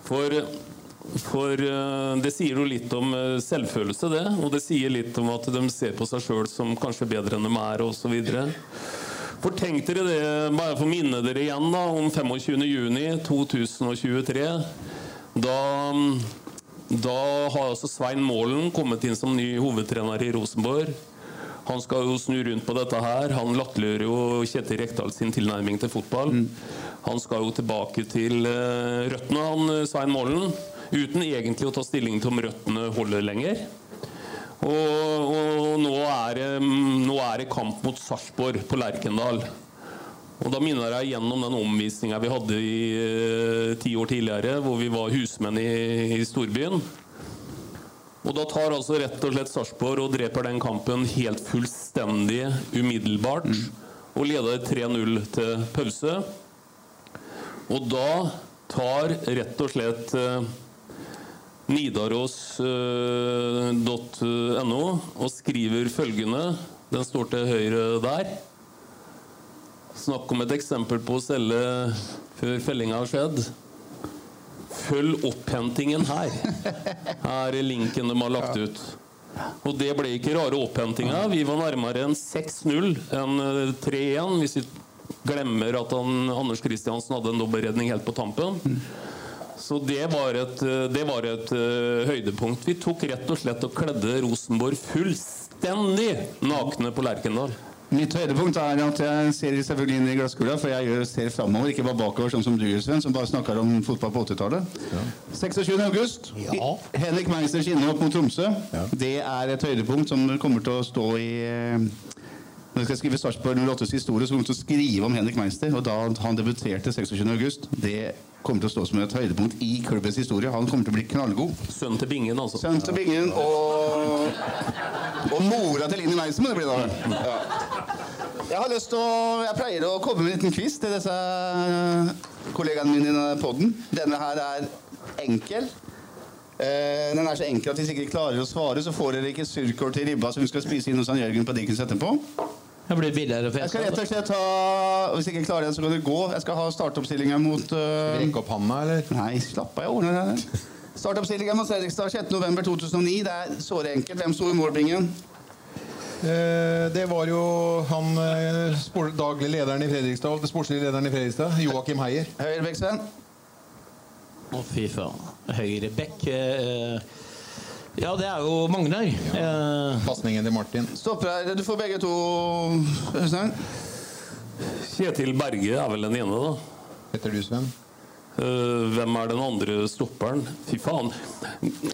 For, for eh, det sier jo litt om eh, selvfølelse, det. Og det sier litt om at de ser på seg sjøl som kanskje bedre enn de er, osv. For tenk dere det, bare for å minne dere igjen da, om 25.6.2023. Da, da har altså Svein Målen kommet inn som ny hovedtrener i Rosenborg. Han skal jo snu rundt på dette her. Han latterliggjør jo Kjetil Rekdal sin tilnærming til fotball. Han skal jo tilbake til eh, røttene, han Svein Målen. Uten egentlig å ta stilling til om røttene holder lenger. Og, og nå, er det, nå er det kamp mot Sarpsborg på Lerkendal. Og Da minner jeg gjennom den omvisninga vi hadde i eh, ti år tidligere, hvor vi var husmenn i, i storbyen. Og da tar altså rett og slett Sarpsborg og dreper den kampen helt fullstendig umiddelbart. Og leder 3-0 til pause. Og da tar rett og slett eh, Nidaros.no og skriver følgende Den står til høyre der. Snakk om et eksempel på å selge før fellinga har skjedd. Følg opphentingen her. Her er linken de har lagt ut. Og det ble ikke rare opphentinga. Vi var nærmere en 6-0 enn eh, 3-1, hvis vi glemmer at han, Anders Kristiansen hadde en dobbeltredning helt på tampen. Så det var et, eh, det var et eh, høydepunkt. Vi tok rett og slett og kledde Rosenborg fullstendig nakne på Lerkendal. Mitt høydepunkt er at jeg ser selvfølgelig inn i glasskula, for jeg ser framover, ikke bare bakover, sånn som du Sven, som bare snakker om fotball på 80-tallet. 26. august. Henrik Meisers innhopp mot Tromsø. Det er et høydepunkt som kommer til å stå i eh, Når jeg skal skrive Sarpsborg 08s historie, så kommer jeg til å skrive om Henrik Meister. Og da han debuterte 26. august, det kommer til å stå som et høydepunkt i klubbens historie. Han kommer til å bli knallgod. Sønnen til Bingen, altså. Sønnen til Bingen og Og mora til Linni Meister må det bli, da. Ja. Jeg har lyst til å Jeg pleier å komme med en liten quiz til disse kollegaene mine i poden. podden. Denne her er enkel. Eh, den er så enkel at hvis ikke klarer å svare, så får dere ikke surkål til ribba som vi skal spise inn hos han Jørgen på Dickens etterpå. Det blir billigere for Jeg skal rett og slett ha Hvis ikke klarer det, så kan dere gå. Jeg skal ha startoppstillinga mot uh... Rekke opp handa, eller? Nei, slapp av, jeg ordner det. Startoppstillinga mot Fredrikstad 6.11.2009. Det er såre enkelt. Hvem sto i målbingen? Eh, det var jo han eh, daglig lederen i Fredrikstad, sportslige lederen i Fredrikstad, Joakim Heier. Høyrebekk, Å, fy faen. Høyre bekk eh, Ja, det er jo Magnar. Eh, Pasningen til Martin. Stopper her. Du får begge to, Øystein. Kjetil Berge er vel den ene, da. Heter du, Sven? Eh, hvem er den andre stopperen? Fy faen.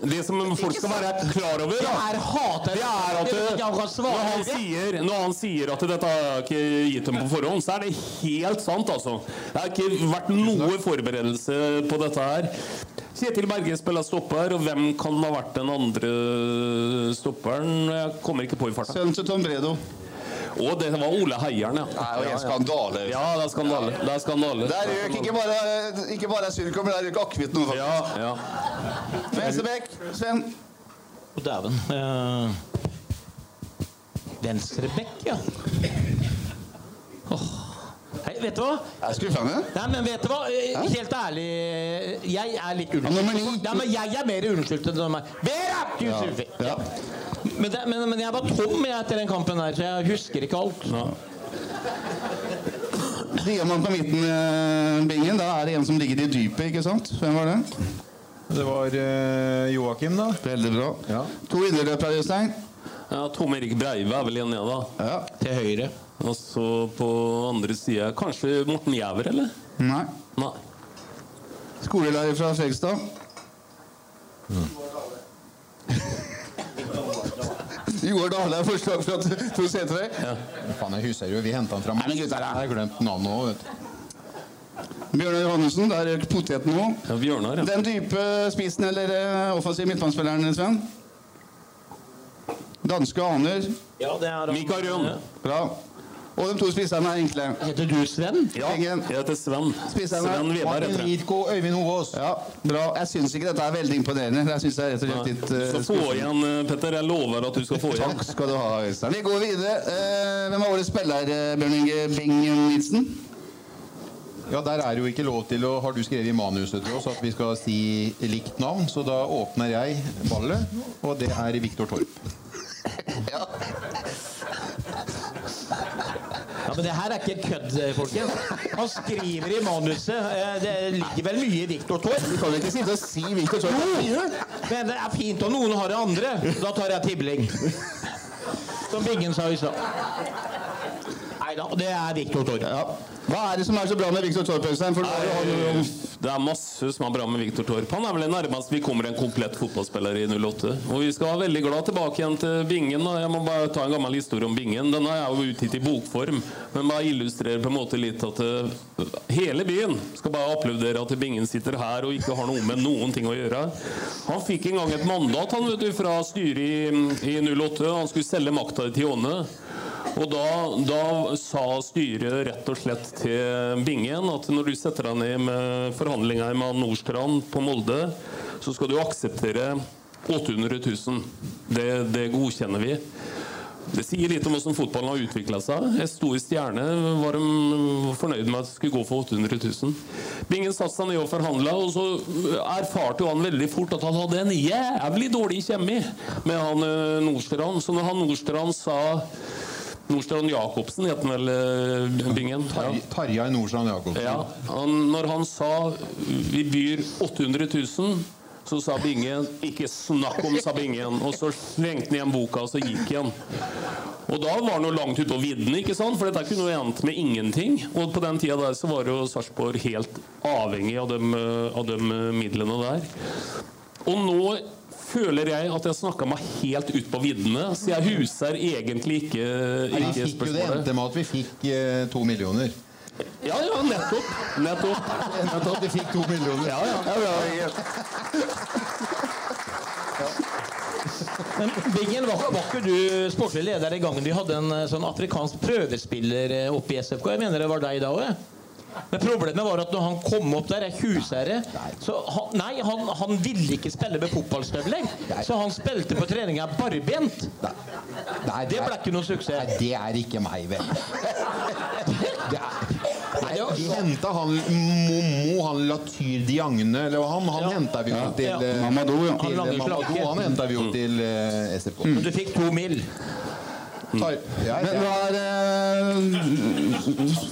Det som folk skal være klar over, da, er hater det er at Jeg når han, sier, når han sier at dette er ikke gitt dem på forhånd, så er det helt sant, altså. Det har ikke vært noe forberedelse på dette her. Kjetil Berge spiller stopper, og hvem kan ha vært den andre stopperen? Jeg kommer ikke på i farta. Sønnen til Tom Bredo. Å, det var Ole Heieren, ja. Det er skandale. Ja, det er skandale. Det er skandale. Der røk ikke bare, ikke bare surkål, men der røk akevitt nå, Ja, faktisk. ja. Venstrebekk, Sven. Å, dæven. Eh, venstre ja. Åh. Vet du hva? Er det skuffende? Nei, men vet du hva? Eh, Helt ærlig, jeg er litt Ja, unnskyldt. Ja, men jeg er mer unnskyldt enn meg. Vera, du surfer. Ja. Men, det, men, men jeg var tom jeg, etter den kampen der, så jeg husker ikke alt. Diamant på midten, eh, Bingen. Da er det en som ligger i dypet, ikke sant? Hvem var det? Det var uh, Joakim, da. Veldig bra. Ja. To indreløpere, Jostein. ja Tom Erik Breive er vel igjen nede, da. Ja. Til høyre. Og så på andre sida kanskje Morten Jæver, eller? Nei. Nei. Skolelærer fra Fredrikstad. *laughs* Joar Dale er forslag fra Tor Ja. Faen, jeg husker jo, vi henta han fra Nei, men gutter. Jeg har glemt navnet òg, vet du. Bjørnar Johannessen, der røk poteten nå. Ja, Bjørnar, ja. Den dype spissen eller eh, offensiv midtbanespilleren, Sven? Danske aner. Ja, det er han. Mikael Ja. Bra. Og de to spisserne er enkle. Heter du Sven? Ja, jeg heter Sven. Spisserne. Sven Veberg Martin heter jeg. Lidko, Øyvind Hovås. Ja, bra. Jeg syns ikke dette er veldig imponerende. Jeg synes det er rett og slett litt Du eh, skal få igjen, eh, Petter. Jeg lover at du skal få igjen. Takk skal du ha, Øystein. Vi går videre. Uh, hvem er årets spiller, Bjørn Inge Bingen-Nilsen? Ja, Der er jo ikke lov til å Har du skrevet i manuset til oss at vi skal si likt navn? Så da åpner jeg ballet, og det er Viktor Torp. Ja, men det her er ikke kødd, folkens. Han skriver i manuset. eh, Det ligger vel mye i Viktor Torp. Du kan ikke sitte og si Victor Torp. Men det er fint om noen har det andre. Da tar jeg tibling. Som Bingen sa i stad. Nei da, det er Viktor Torp. Ja. Hva er det som er så bra med Viktor Torp? Øystein? Det er masse som er bra med Viktor Torp. Han er vel det nærmest vi kommer en komplett fotballspiller i 08. Og vi skal være veldig glad tilbake igjen til Bingen. Da. Jeg må bare ta en gammel historie om Bingen. Den er jo utgitt i bokform, men bare illustrerer på en måte litt at uh, hele byen skal bare applaudere at Bingen sitter her og ikke har noe med noen ting å gjøre. Han fikk en gang et mandat han vet du, fra styret i, i 08. Han skulle selge makta til Åne. Og da, da, sa styret rett og slett til Bingen at når du setter deg ned med forhandlinger med Nordstrand på Molde, så skal du akseptere 800 000. Det, det godkjenner vi. Det sier litt om hvordan fotballen har utvikla seg. En stor stjerne var de fornøyd med at det skulle gå for 800 000. Bingen satte seg ned og forhandla, og så erfarte han veldig fort at han hadde en jævlig dårlig kjemi med han eh, Nordstrand. Så når han Nordstrand sa Nordstrand Jacobsen het han vel, eh, Bingen? Ja. Tarjei Nordstrand Jacobsen. Ja. Han, når han sa vi byr 800 000 så sa Bingen 'ikke snakk om', sa Bingen. Og så slengte han igjen boka, og så gikk han. Og da var han jo langt ute på vidden, ikke sant? for dette kunne jo endt med ingenting. Og på den tida der så var jo Sarpsborg helt avhengig av de, av de midlene der. Og nå føler jeg at jeg snakka meg helt ut på viddene, så jeg huser egentlig ikke, ikke Vi fikk jo det endte med at vi fikk eh, to millioner. Ja, ja, nettopp. Nettopp. *laughs* nettopp. Vi fikk to millioner. Ja, ja. ja, Men Bingen, var, var ikke du sportslig leder i gangen vi hadde en eh, sånn afrikansk prøvespiller eh, oppe i SFK? Jeg mener det var deg da òg? Men problemet var at når han kom opp der, er husherre så han, Nei, han, han, ville ikke spille med fotballstøvler. Så han spilte på treninga barbent. Nei, det ble ikke noe suksess. Nei, det er ikke meg, vel. *laughs* Det er, nei, de henta han Momo, han Latyr Diagne eller han, han ja. henta vi jo ja. til, ja. Mamadou. Ja. Til, han, Mamadou, han henta vi jo til uh, SFK. Mm. Du fikk to mil. Men hva er eh,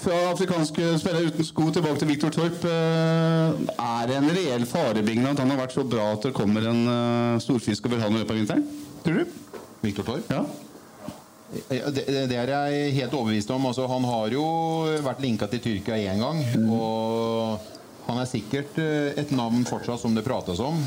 Fra afrikanske spillere uten sko tilbake til Viktor Torp. Eh, er det en reell farebingle at han har vært så bra at det kommer en eh, storfisk og vil ha noe i løpet av vinteren? Tror du? Viktor Torp? Ja. Det, det, er jeg helt overbevist om. Altså, han har jo vært linka til Tyrkia én gang. Mm. Og han er sikkert et navn fortsatt som det prates om.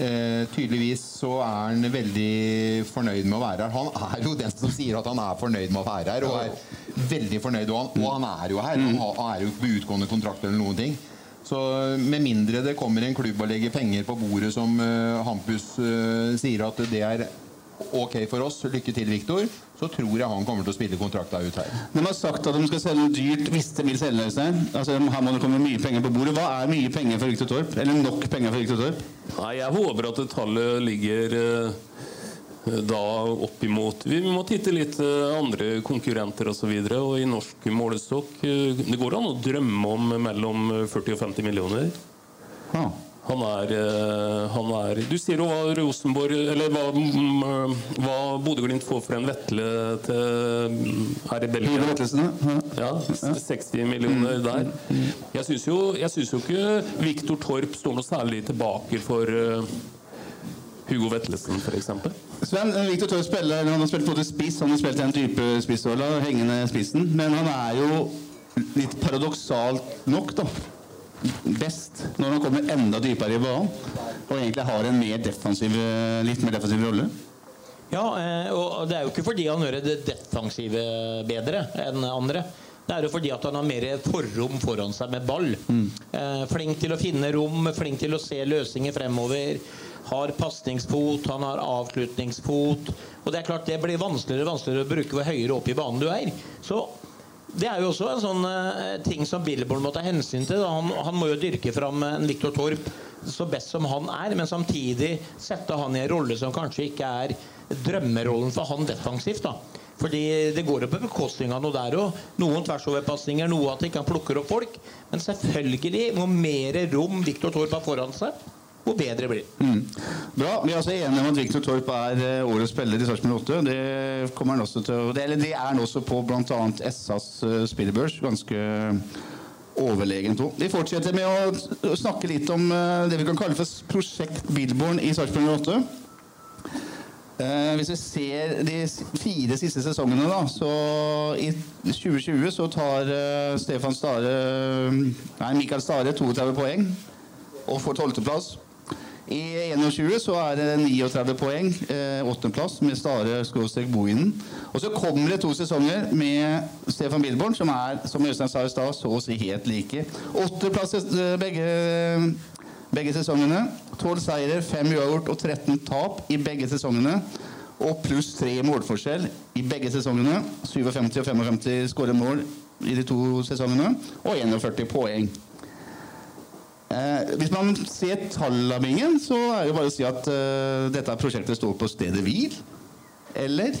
Eh, tydeligvis så er han veldig fornøyd med å være her. Han er jo den som sier at han er fornøyd med å være her. Og er veldig fornøyd, og han, og han er jo her. Han, er jo ikke på utgående kontrakt eller noen ting. Så med mindre det kommer en klubb og legger penger på bordet som uh, Hampus uh, sier at det er ok for oss, lykke til, Viktor, så tror jeg han kommer til å spille kontrakta ut her. De har sagt at de skal selge dyrt hvis de vil selge seg. Altså, her må det komme mye penger på bordet. Hva er mye penger for Viktor Torp? Eller nok penger for Viktor Torp? Nei, Jeg håper at tallet ligger uh, da oppimot Vi må titte litt uh, andre konkurrenter osv. Og, så og i norsk målestokk uh, Det går an å drømme om mellom 40 og 50 millioner. Ah. Han er, eh, han er, Du sier jo hva Rosenborg Eller hva, mm, hva Bodø-Glimt får for en Vetle til mm, her i Belgia. Ja, 60 millioner der. Jeg syns jo, jo, ikke Viktor Torp står noe særlig tilbake for uh, Hugo Vetlesen, f.eks. Sven, Victor Viktor Torp spiller, han har spilt både spiss, han har spilt en type spissåla, hengende spissen, men han er jo litt paradoksalt nok, da best når han kommer enda dypere i banen og egentlig har en mer defensiv, litt mer defensiv rolle? Ja, eh, og det er jo ikke fordi han gjør det defensive bedre enn andre. Det er jo fordi at han har mer forrom foran seg med ball. Mm. Eh, flink til å finne rom, flink til å se løsninger fremover. Har pasningsfot, han har avslutningsfot. Og det er klart det blir vanskeligere og vanskeligere å bruke hvor høyere opp i banen du er. Så det er jo også en sånn uh, ting som Billborn må ta hensyn til. Han, han, må jo dyrke fram en Viktor Torp så best som han er, men samtidig sette han i en rolle som kanskje ikke er drømmerollen for han defensivt. da. Fordi Det går jo på bekostning av noe der òg. Noen tversoverpasninger, noe at ikke han plukker opp folk. Men selvfølgelig, hvor mer rom Viktor Torp har foran seg, hvor bedre blir mm. Bra. Vi er altså enige om at Viktor Torp er eh, årets spiller i Sarpsborg 8. Det kommer han også til det, eller det er han også på bl.a. SAs uh, spillebørs. Ganske overlegent òg. Vi fortsetter med å snakke litt om uh, det vi kan kalle for prosjekt Billborn i Sarpsborg 8. Eh, hvis vi ser de fire siste sesongene, da, så i 2020 så tar eh, Stefan Stare Nei, Mikael Stare 32 poeng og får tolvteplass. I 21 så er det 39 poeng, eh, åttendeplass, med Stare skråstrek Bohinen. Og så kommer det to sesonger med Stefan Billborn, som er, som Øystein sa i stad, så å si helt like. Åttendeplass eh, begge, begge sesongene. 12 seire, 5 uavgjort og 13 tap i begge sesongene. Og pluss 3 målforskjell i begge sesongene. 57 og 55 skåret mål i de to sesongene. Og 41 poeng. Eh, hvis man ser tallabingen, så er det bare å si at eh, dette prosjektet står på stedet hvil. Eller?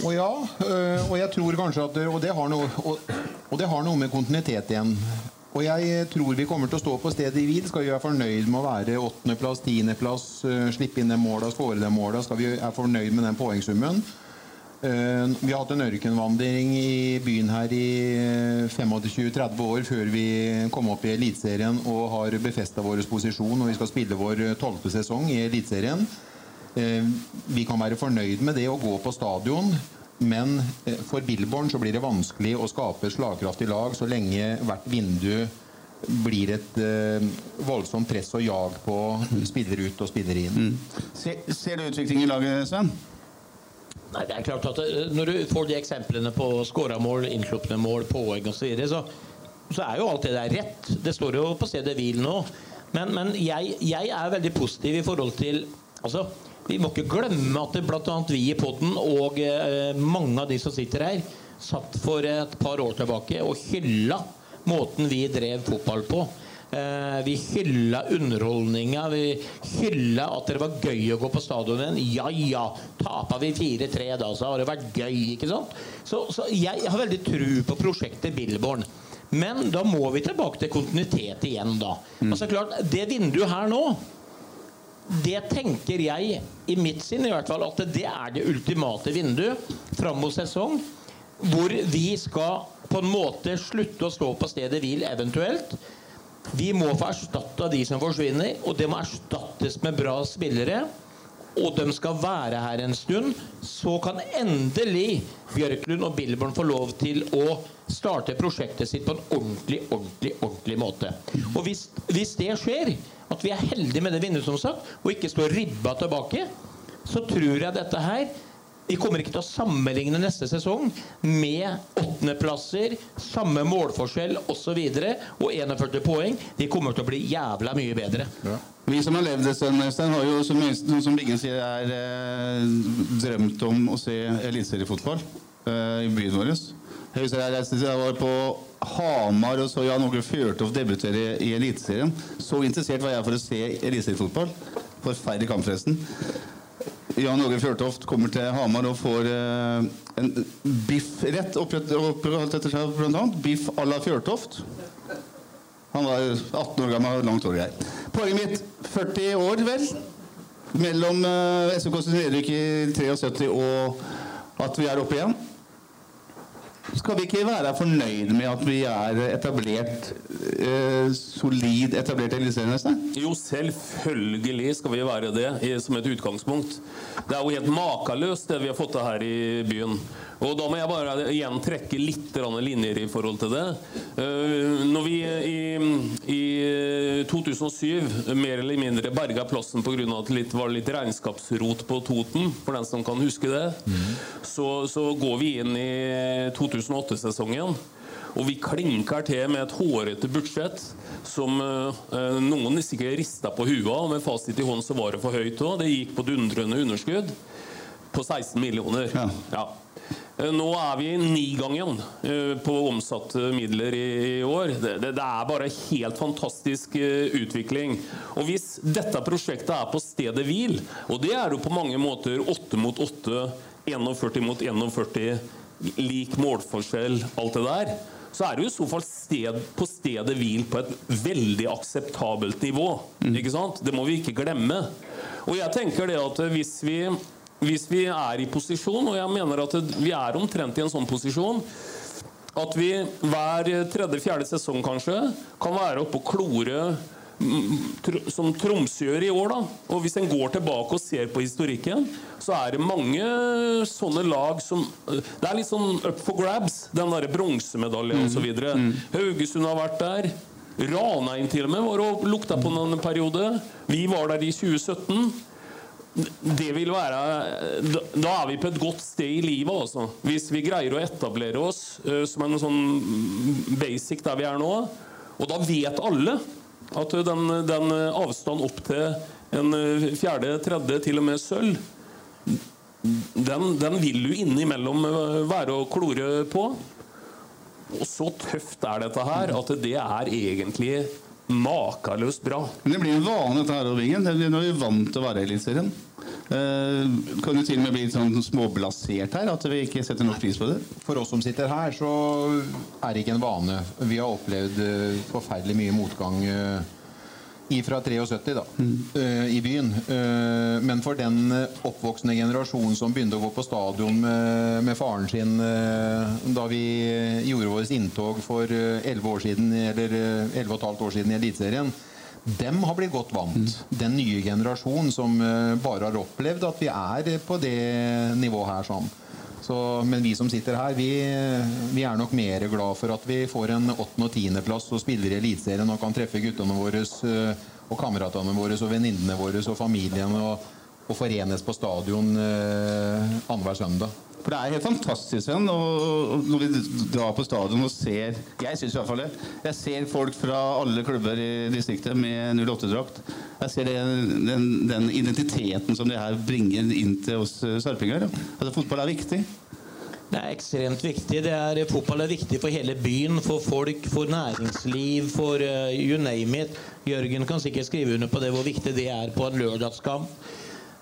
Og ja, øh, og jeg tror kanskje at Og det noe, og, og det har noe med kontinuitet igjen. Og jeg tror vi kommer til å stå på stedet hvil. Skal vi være fornøyd med å være åttendeplass, tiendeplass, øh, slippe inn de måla, skåre de måla? Skal vi være fornøyd med den poengsummen? Eh, Vi har hatt en ørkenvandring i byen her i 25-30 år før vi kom opp i Eliteserien og har befesta vår posisjon. Og vi skal spille vår tolvte sesong i Eliteserien. Eh, Vi kan være fornøyd med det å gå på stadion, men eh, for Billborn så blir det vanskelig å skape et slagkraftig lag så lenge hvert vindu blir et eh, voldsomt press og jag på spiller ut og spiller inn. Se, ser du utvikling i laget, Sven? Nei, det er klart at eh, Når du får de eksemplene på skåra mål, innslupne mål, poeng osv., så, videre, så så er jo alt det der rett. Det står jo på stedet hvil nå. Men, men jeg, jeg er veldig positiv i forhold til altså, Vi må ikke glemme at bl.a. vi i podden og eh, mange av de som sitter her, satt for et par år tilbake og hylla måten vi drev fotball på. Eh, vi hylla underholdninga. Vi hylla at det var gøy å gå på stadion igjen. Ja ja, tapa vi 4-3 da, så har det vært gøy. ikke sant? Så, så jeg har veldig tro på prosjektet Billborn. Men da må vi tilbake til kontinuitet igjen, da. Altså klart, Det vinduet her nå det tenker jeg, i mitt sinn i hvert fall, at det er det ultimate vinduet fram mot sesong. Hvor vi skal på en måte slutte å stå på stedet hvil, eventuelt. Vi må få erstatta de som forsvinner, og det må erstattes med bra spillere. Og de skal være her en stund. Så kan endelig Bjørklund og Billborn få lov til å starte prosjektet sitt på en ordentlig, ordentlig, ordentlig måte. Og hvis, hvis det skjer, at vi er heldige med det vinduet, som sagt, og ikke står ribba tilbake, så tror jeg dette her vi kommer ikke til å sammenligne neste sesong med åttendeplasser, samme målforskjell osv. Og, og 41 poeng. De kommer til å bli jævla mye bedre. Vi som har levd en stund, Øystein, har jo som, som Biggen sier, er eh, drømt om å se eliteseriefotball eh, i byen vår. Jeg husker jeg reiste jeg var på Hamar og så Jan Åge Fjørtoft debutere i Eliteserien. Så interessert var jeg for å se eliteseriefotball. Forferdelig kamp, forresten. Jan Åge Fjørtoft kommer til Hamar og får eh, en biffrett oppkalt etter seg, bl.a. Biff à la Fjørtoft. Han var 18 år gammel og langt hår. jeg. Poenget mitt 40 år, vel. Mellom uh, SMKs nedrykk i 73 og at vi er oppe igjen. Skal vi ikke være fornøyd med at vi er etablert, eh, solid etablert eliteserien? Jo, selvfølgelig skal vi være det som et utgangspunkt. Det er jo helt makeløst det vi har fått til her i byen. Og da må jeg bare igjen trekke litt linjer i forhold til det. Eh, Når vi i, i 2007 mer eller mindre berga plassen pga. at det var litt regnskapsrot på Toten, for den som kan huske det, så, så går vi inn i 2008-sesongen. Og vi klinker til med et hårete budsjett som eh, noen sikkert rista på huet av. Med fasit i hånd så var det for høyt òg. Det gikk på dundrende underskudd på 16 millioner. Ja. Eh, Nå er vi nigangen eh, på omsatte midler i, år. Det, det, det er bare helt fantastisk eh, utvikling. Og hvis dette prosjektet er på stedet hvil, og det er jo på mange måter 8 mot 8, 41 mot 41, lik målforskjell, alt det der, så er det jo i så fall sted, på stedet hvil på et veldig akseptabelt nivå. Ikke sant? Det må vi ikke glemme. Og jeg tenker det at hvis vi hvis vi er i posisjon, og jeg mener at vi er omtrent i en sånn posisjon at vi hver tredje-fjerde sesong kanskje kan være oppe og klore mm, som Tromsø gjør i år. da. Og Hvis en går tilbake og ser på historikken, så er det mange sånne lag som eh, Det er litt sånn up for grabs, den derre bronsemedaljen Mm. osv. Haugesund har vært der. Ranheim til og med var og lukta på en periode. Vi var der i 2017. Det vil være Da er vi på et godt sted i livet, altså. Hvis vi greier å etablere oss eh, som en sånn basic der vi er nå. Og da vet alle at den, den avstanden opp til en eh, fjerde, tredje, til og med sølv den, den vil du innimellom eh, være å klore på. Og så tøft er dette her at det er egentlig makeløst bra. Men det blir en vane, dette her, Vingen. Nå er vi vant til å være i Eliteserien. Uh, kan du til og med bli litt sånn småblasert her? At vi ikke setter nok pris på det? For oss som sitter her, så er det ikke en vane. Vi har opplevd eh, forferdelig mye motgang eh, ifra 73 da, eh, i byen. Uh, Men for den eh, oppvoksende generasjonen som begynte å gå på stadion med, med faren sin uh, da vi gjorde vårt inntog for eh, 11 år siden, eller eh, 11 og et halvt år siden i Eliteserien, dem har blitt godt vant. Den nye generasjonen som bare har opplevd at vi er på det nivået her sånn. Så, men vi som sitter her, vi, vi er nok mer glad for at vi får en åttende- og tiendeplass og spiller i Eliteserien og kan treffe guttene våre eh, og kameratene våre og venninnene våre og familien og, og forenes på stadion eh, annenhver søndag. For det er helt fantastisk, Sven, når vi drar på stadion og ser Jeg syns i hvert fall det. Jeg ser folk fra alle klubber i distriktet med 08-drakt. Jeg ser det, den, den identiteten som det her bringer inn til oss eh, sarpinger. Altså, fotball er viktig. Det er ekstremt viktig. Det er, fotball er viktig for hele byen, for folk, for næringsliv, for uh, you name it. Jørgen kan sikkert skrive under på det, hvor viktig det er på en lørdagskamp.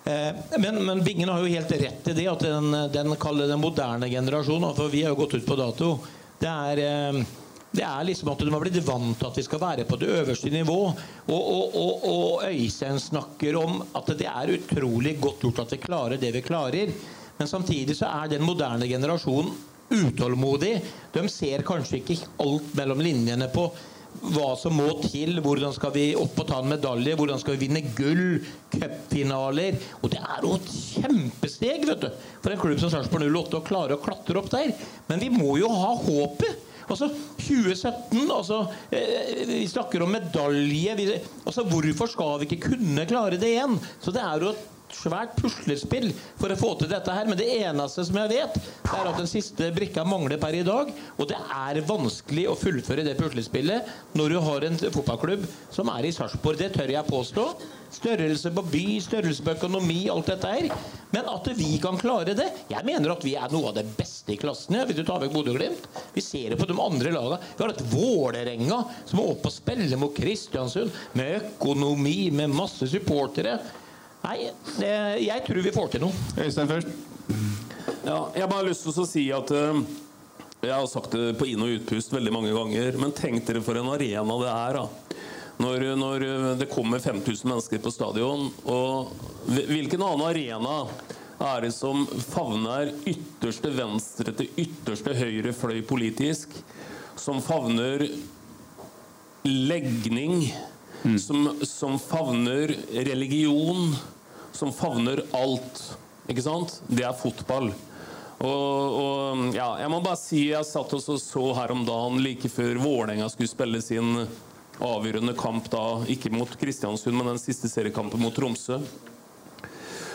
Eh, men, men Bingen har jo helt rett i det at den, den, den moderne generasjonen, for vi har jo gått ut på dato, det er eh, det er liksom at de har blitt vant til at vi skal være på det øverste nivå. Og, og, og, og Øystein snakker om at det er utrolig godt gjort at vi klarer det vi klarer. Men samtidig så er den moderne generasjonen utålmodig. De ser kanskje ikke alt mellom linjene på hva som må til. Hvordan skal vi opp og ta en medalje? Hvordan skal vi vinne gull? Cupfinaler? Og det er jo et kjempesteg vet du, for en klubb som Sarpsborg 08 å klare å klatre opp der. Men vi må jo ha håpet. Altså 2017 altså, eh, Vi snakker om medalje. Vi, altså, hvorfor skal vi ikke kunne klare det igjen? Så det er jo et svært puslespill for å få til dette her. Men det eneste som jeg vet, er at den siste brikka mangler per i dag. Og det er vanskelig å fullføre det puslespillet når du har en fotballklubb som er i Sarpsborg. Det tør jeg påstå. Størrelse på by, størrelse på økonomi, alt dette her. Men at vi kan klare det Jeg mener at vi er noe av det beste i klassen. Ja, hvis du tar vekk Bodø-Glimt. Vi ser det på de andre lagene. Vi har et Vålerenga som er oppe og spiller mot Kristiansund. Med økonomi, med masse supportere. Nei, det, jeg tror vi får til noe. Øystein først. Ja, jeg bare har lyst til å si at eh, Jeg har sagt det på inn- og utpust veldig mange ganger, men tenk dere for en arena det er. da. Når, når det kommer 5000 mennesker på stadion, og hvilken annen arena er det som favner ytterste venstre til ytterste høyre fløy politisk? Som favner legning, som, som favner religion, som favner alt. Ikke sant? Det er fotball. Og, og ja, jeg må bare si Jeg satt og så, her om dagen like før Vålerenga skulle spille sin avgjørende kamp, da, ikke mot Kristiansund, men den siste seriekampen mot Tromsø.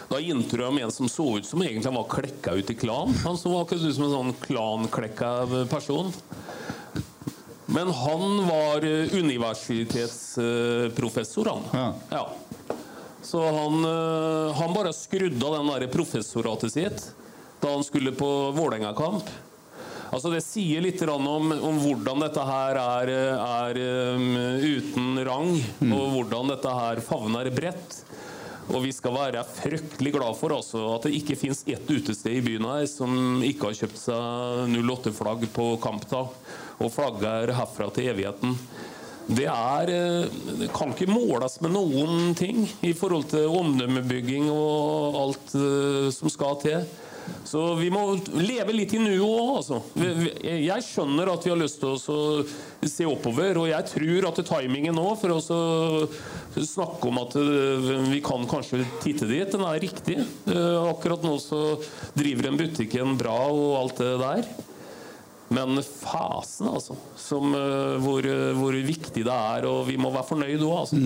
Da intervjuet jeg en som så ut som egentlig han var klekka ut i klan. Han så akkurat ut som en sånn klanklekka person. Men han var eh, universitetsprofessor, han. Ja. Så han, eh, han bare skrudde av den der professoratet sitt da han skulle på Vålerenga-kamp. Altså Det sier litt om, om hvordan dette her er, er um, uten rang, og hvordan dette her favner bredt. Og vi skal være fryktelig glad for altså, at det ikke fins ett utested i byen her som ikke har kjøpt seg 08-flagg på kampdag, og flagger herfra til evigheten. Det er eh, Det kan ikke måles med noen ting i forhold til omdømmebygging og alt eh, som skal til. Så vi må leve litt i nuet òg, altså. Jeg skjønner at vi har lyst til å se oppover, og jeg tror at timingen nå for å snakke om at eh, vi kan kanskje titte dit, den er riktig. Akkurat nå så driver en butikken bra og alt det der. Men fasen, altså. Som, eh, hvor, eh, hvor viktig det er, og vi må være fornøyd òg, altså.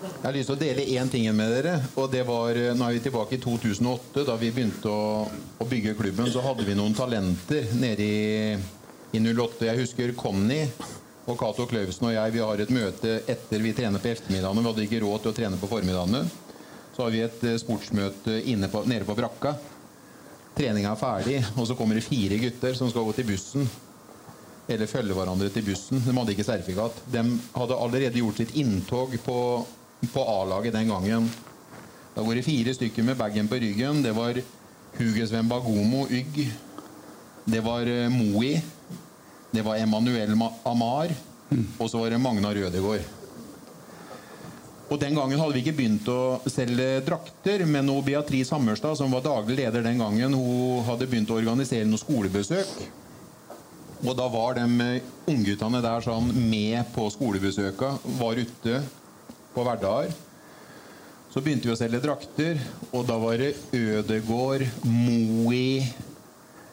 Jeg har lyst til å dele én ting med dere. og det var, Nå er vi tilbake i 2008. Da vi begynte å, å bygge klubben, så hadde vi noen talenter nede i, i 08. Jeg husker Conny og Cato Klausen og jeg vi har et møte etter vi trener på ettermiddagene. Vi hadde ikke råd til å trene på formiddagene. Så har vi et eh, sportsmøte på, nede på brakka. Treninga er ferdig, og så kommer det fire gutter som skal gå til bussen. Eller følge hverandre til bussen. De hadde ikke sertifikat. De hadde allerede gjort sitt inntog på, på A-laget den gangen. Da går det fire stykker med bagen på ryggen. Det var Huges Wembagomo Ygg. Det var eh, Moi. Det var Emanuel Amar. Og så var det Magna Rødegård. Og Den gangen hadde vi ikke begynt å selge drakter, men nå Beatrice Hammerstad, som var daglig leder den gangen, hun hadde begynt å organisere noen skolebesøk. Og da var de eh, ungguttene der sånn med på skolebesøka, var ute på hverdager. Så begynte vi å selge drakter, og da var det Ødegård, Moi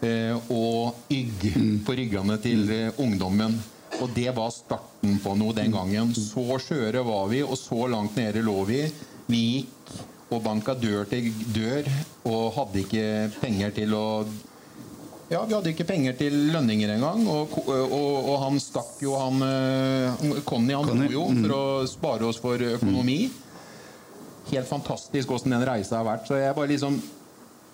eh, og Ygg på ryggene til eh, ungdommen. Og det var starten på noe den gangen. Så skjøre var vi, og så langt nede lå vi. Vi gikk og banka dør til dør og hadde ikke penger til å ja, Vi hadde ikke penger til lønninger engang. Og, og, og han stakk jo, han eh, Conny han dro jo for å spare oss for økonomi. Helt fantastisk åssen den reisa har vært. Så jeg bare liksom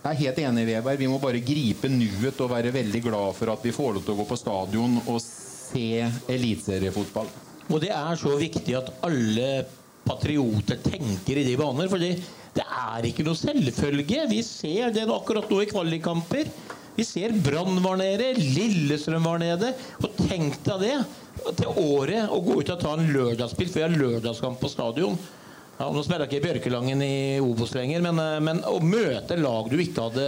jeg er helt enig, Weber. Vi må bare gripe nuet og være veldig glad for at vi får lov til å gå på stadion og se eliteseriefotball. Og det er så viktig at alle patrioter tenker i de baner. For det er ikke noe selvfølge. Vi ser det akkurat nå i kvalikkamper. Vi ser Brann var nede, Lillestrøm var nede. Og tenk deg det! Til året å gå ut og ta en lørdagsspill, for vi har lørdagskamp på stadion. Ja, nå spiller ikke Bjørkelangen i Obos lenger, men, eh, men å møte lag du ikke hadde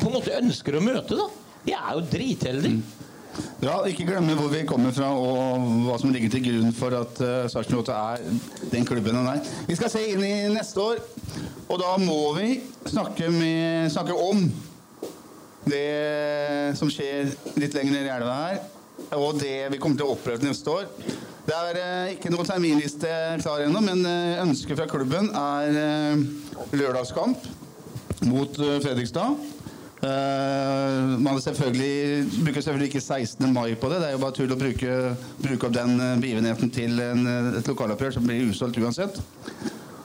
på en måte ønsker å møte, da. De er jo dritheldige. Ja, ikke glemme hvor vi kommer fra og hva som ligger til grunn for at uh, Sarpsborg 8 er den klubben den er. Vi skal se inn i neste år, og da må vi snakke, med, snakke om det som skjer litt lenger nede i elva her, og det vi kommer til å oppleve neste år. Det er uh, ikke noen terminliste klar ennå, men uh, ønsket fra klubben er uh, lørdagskamp mot Fredrikstad. Uh, man selvfølgelig, bruker selvfølgelig ikke 16. mai på det. Det er jo bare tull å bruke, bruke opp den uh, begivenheten til en, uh, et lokalopprør som blir usolgt uansett.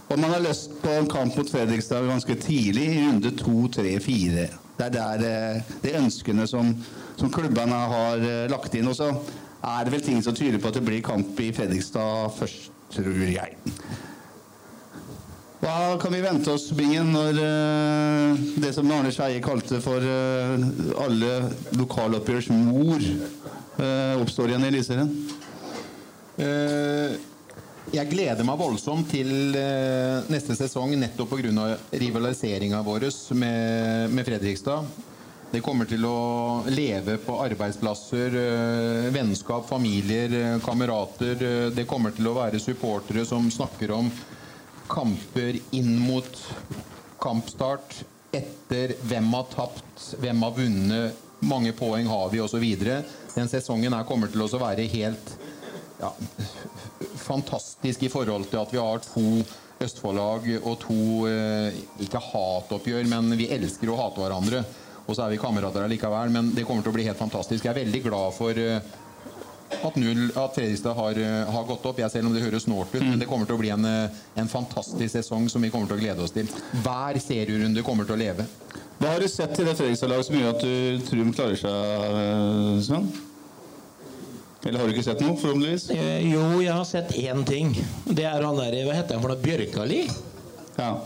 Og man har lyst på en kamp mot Fredrikstad ganske tidlig, i runde to, tre, fire. Det er der de ønskene som, som klubbene har lagt inn. Og så er det vel ting som tyder på at det blir kamp i Fredrikstad først, tror jeg. Hva kan vi vente oss, Bingen, når eh, det som Arne Skeie kalte for eh, alle lokaloppgjørs mor, eh, oppstår igjen i Eliteserien? Jeg gleder meg voldsomt til neste sesong nettopp pga. rivaliseringa vår med, med Fredrikstad. Det kommer til å leve på arbeidsplasser, vennskap, familier, kamerater. Det kommer til å være supportere som snakker om kamper inn mot kampstart, etter hvem har tapt, hvem har vunnet, mange poeng har vi osv. Den sesongen her kommer til å være helt ja, fantastisk i forhold til at vi har to Østfold-lag og to eh, ikke hatoppgjør, men vi elsker å hate hverandre. Og så er vi kamerater likevel, men det kommer til å bli helt fantastisk. Jeg er veldig glad for eh, at, null, at Fredrikstad har, eh, har gått opp. Jeg selv om det høres snålt ut, men det kommer til å bli en, eh, en fantastisk sesong som vi kommer til å glede oss til. Hver serierunde kommer til å leve. Hva har du sett i det Fredrikstad-laget som gjør at du tror de klarer seg, eh, Sven? Eller har du ikke sett noe, forhåpentligvis? Eh, Jo, jeg har sett én ting. Det er han der Hva heter han for noe? Bjørkali? Ja.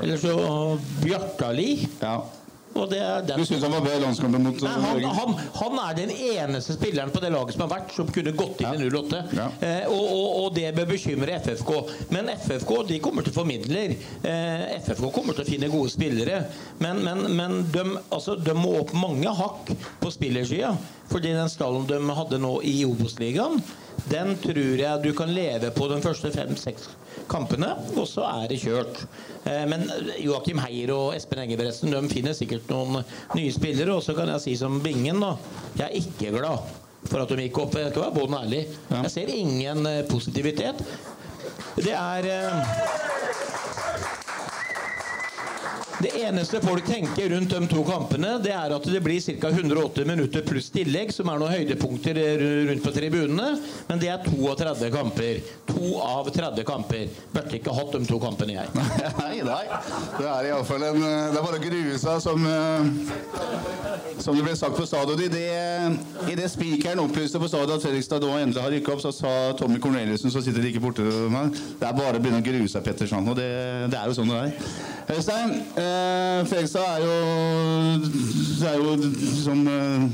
Eller så Bjartali? Ja. Du syns han var bedre i landskampen mot Nei, eh, han, han, han er den eneste spilleren på det laget som har vært som kunne gått inn i 08. Ja. Eh, og, og, og det bør bekymre FFK. Men FFK de kommer til å få midler. Eh, FFK kommer til å finne gode spillere. Men, men, men de, altså, de må opp mange hakk på spillersida. Fordi den stallen de hadde nå i Obos-ligaen, den tror jeg du kan leve på de første fem-seks kampene, og så er det kjørt. Eh, Men Joakim Heier og Espen Engebretsen de finner sikkert noen nye spillere. Og så kan jeg si som Bingen, da. Jeg er ikke glad for at de gikk opp. Jeg skal være både ærlig. Jeg ser ingen eh, positivitet. Det er eh, Det eneste folk tenker rundt de to kampene, det er at det blir ca. 108 minutter pluss tillegg, som er noen høydepunkter rundt på tribunene. Men det er 32 kamper. To av 30 kamper. Burde ikke hatt de to kampene, jeg. *laughs* Nei, nei. Det er iallfall en eh, Det er bare å grue seg, som, eh, som det ble sagt på stadion. I det, i det spikeren opplyste på stadion at Fredrikstad da endelig har rykka opp, så sa Tommy Corneliussen, som sitter like borte det er bare å begynne å grue seg, Petterson. Og det, det er jo sånn det er. Øystein, eh, Fredrikstad er jo er jo som eh,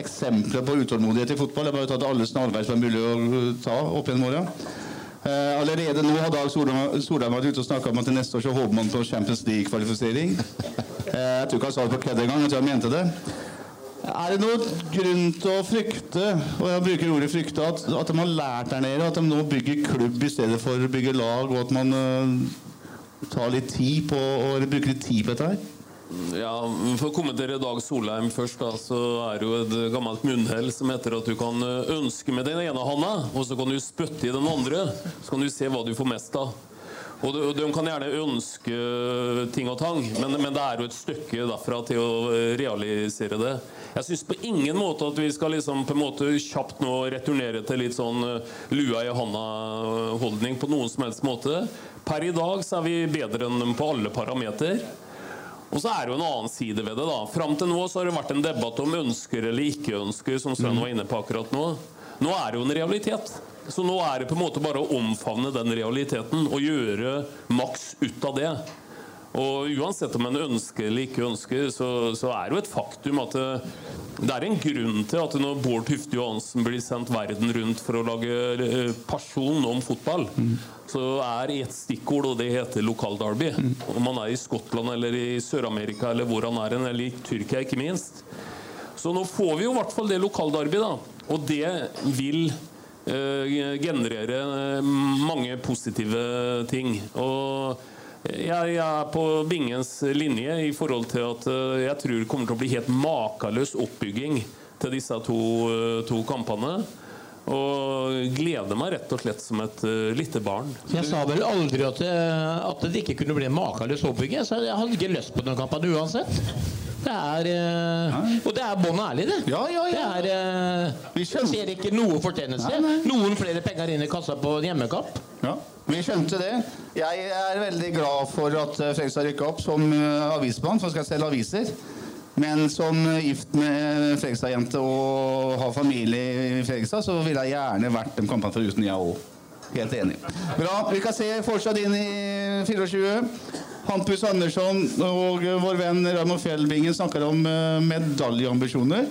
eksempler på utålmodighet i fotball. Er bare tatt alle snarveier som er mulig å ta opp gjennom åra. Eh, allerede nå har Dag Solheim vært ute og snakka om at til neste år så håper man på Champions League-kvalifisering. Eh, jeg tror ikke han sa det på kødd engang, jeg tror han mente det. Er det noen grunn til å frykte og jeg bruker ordet frykte, at, at de har lært der nede? At de nå bygger klubb i stedet for å bygge lag, og at man eh, tar litt tid på å bruke litt tid på dette her? Ja, For å kommentere Dag Solheim først, da, så er det jo et gammelt munnhell som heter at du kan eh, ønske med den ene handa, og så kan du spytte i den andre. Så kan du se hva du får mest av. Og de, og de kan gjerne ønske ting og tang, men, men det er jo et stykke derfra til å eh, realisere det. Jeg syns på ingen måte at vi skal liksom på en måte kjapt nå returnere til litt sånn eh, lua i handa-holdning på noen som helst måte. Per i dag så er vi bedre enn dem på alle parameter. Og så er det jo en annen side ved det. da. Fram til nå så har det vært en debatt om ønsker eller ikke ønsker, som Sven var inne på akkurat nå. Nå er det jo en realitet. Så nå er det på en måte bare å omfavne den realiteten og gjøre maks ut av det. Og uansett om en ønsker eller ikke ønsker, så, så er det jo et faktum at det, det er en grunn til at når Bård Tufte Johansen blir sendt verden rundt for å lage eh, person om fotball, så er ett stikkord, og det heter lokalderby. Om han er i Skottland eller i Sør-Amerika eller hvor han er, eller i Tyrkia ikke minst. Så nå får vi jo i hvert fall det lokalderby, da. Og det vil eh, generere eh, mange positive ting. Og jeg, er på Bingens linje i forhold til at eh, jeg tror det kommer til å bli helt makeløs oppbygging til disse to, eh, to kampene. Og gleder meg rett og slett som et uh, lite barn. Jeg sa vel aldri at det, at det ikke kunne bli makeløs oppbygging. Jeg jeg hadde ikke lyst på den kampen uansett. Det er eh, Og det er bånn ærlig, det. Ja, ja, ja. Det er eh, Jeg ser ikke noe fortjeneste. Noen flere penger inn i kassa på en hjemmekamp. Ja, vi skjønte det. Jeg er veldig glad for at eh, Fredrikstad rykka opp som avismann, som skal selge aviser. Men som gift med Fredrikstad-jente og har familie i Fredrikstad, så ville jeg gjerne vært de kampene foruten, jeg òg. Helt enig. Bra. Vi kan se fortsatt inn i 24. Hampus Andersson og eh, vår venn Raymond Fjellbingen snakker om eh, medaljeambisjoner.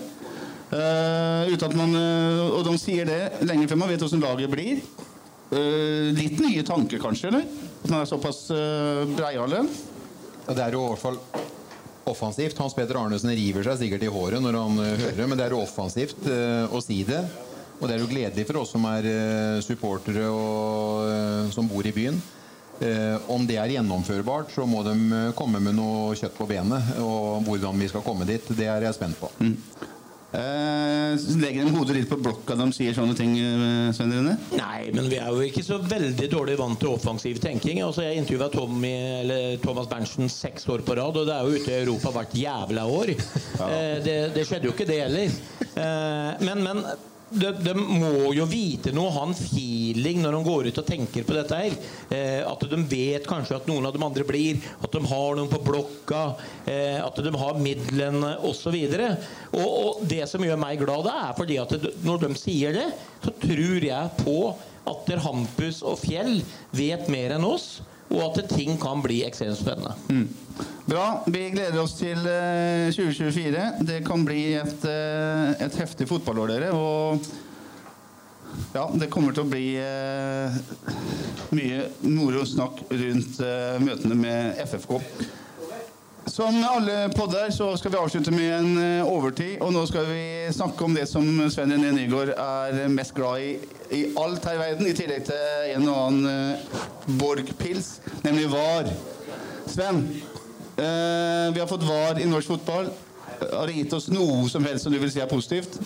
Uh, uten at man, uh, og de sier det lenger før man vet hvordan laget blir. Uh, litt nye tanker, kanskje? eller? At man er såpass uh, breiale? Det er jo i hvert fall offensivt. Hans Petter Arnesen river seg sikkert i håret når han eh, hører, men det er jo offensivt eh, å si det. Og det er jo gledelig for oss som er eh, supportere og eh, som bor i byen. Eh, om det er gjennomførbart, så må de eh, komme med noe kjøtt på benet. Og hvordan vi skal komme dit, det er jeg spent på. Eh, legger de hodet litt på blokka når de sier sånne ting, Svein? Nei, men vi er jo ikke så veldig dårlig vant til offensiv tenking. Altså, jeg intervjua Thomas Berntsen seks år på rad, og det er jo ute i Europa hvert jævla år. Eh, det, det skjedde jo ikke, det heller. Eh, men, men de, de må jo vite noe, ha en feeling når de går ut og tenker på dette her. Eh, at de vet kanskje at noen av de andre blir, at de har noen på blokka, eh, at de har midlene osv. Og, og det som gjør meg glad, det er fordi at det, når de sier det, så tror jeg på at Hampus og Fjell vet mer enn oss. Og at ting kan bli ekstremt spennende. Mm. Bra. Vi gleder oss til eh, 2024. Det kan bli et, eh, et heftig fotballår, dere. Og ja, det kommer til å bli eh, mye moro snakk rundt eh, møtene med FFK. Som alle podder så skal vi avslutte med en eh, overtid. Og nå skal vi snakke om det som Sven René Nygaard er mest glad i i alt her i verden, i tillegg til en og annen eh, Borg-pils, nemlig VAR. Sven, eh, vi har fått VAR i norsk fotball. Har det gitt oss noe som helst som du vil si er positivt?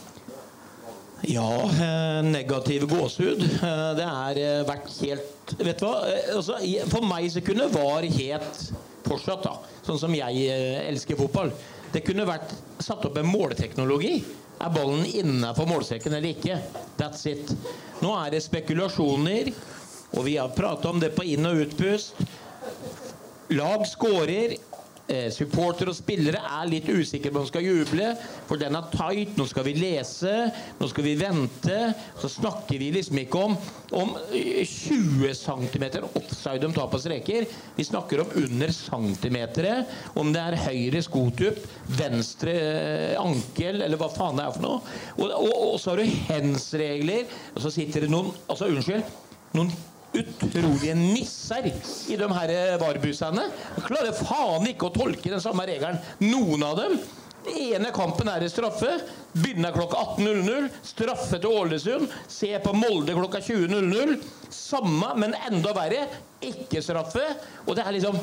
Ja, eh, negativ gåsehud. Eh, Det er eh, vært helt Vet du hva? Eh, Altså, for meg så kunne VAR helt fortsatt, da. Sånn som jeg eh, elsker fotball. Det kunne vært satt opp en målteknologi. Er ballen innafor målstreken eller ikke? That's it. Nå er det spekulasjoner, og vi har prata om det på inn- og utpust. Lag skårer. Eh, supportere og spillere er litt usikre på om de skal juble, for den er tight. Nå skal vi lese, nå skal vi vente. Så snakker vi liksom ikke om, om eh, 20 cm offside de tar på streker. Vi snakker om under centimeteret. Om det er høyre skotupp, venstre eh, ankel, eller hva faen det er for noe. Og, og, og så har du hands-regler, og så sitter det noen Altså, unnskyld. Noen utrolige nisser i de her varebussene. Klarer faen ikke å tolke den samme regelen, noen av dem. Den ene kampen er det straffe. Begynner klokka 18.00. Straffe til Ålesund. Se på Molde klokka 20.00. Samme, men enda verre. Ikke straffe. Og det er liksom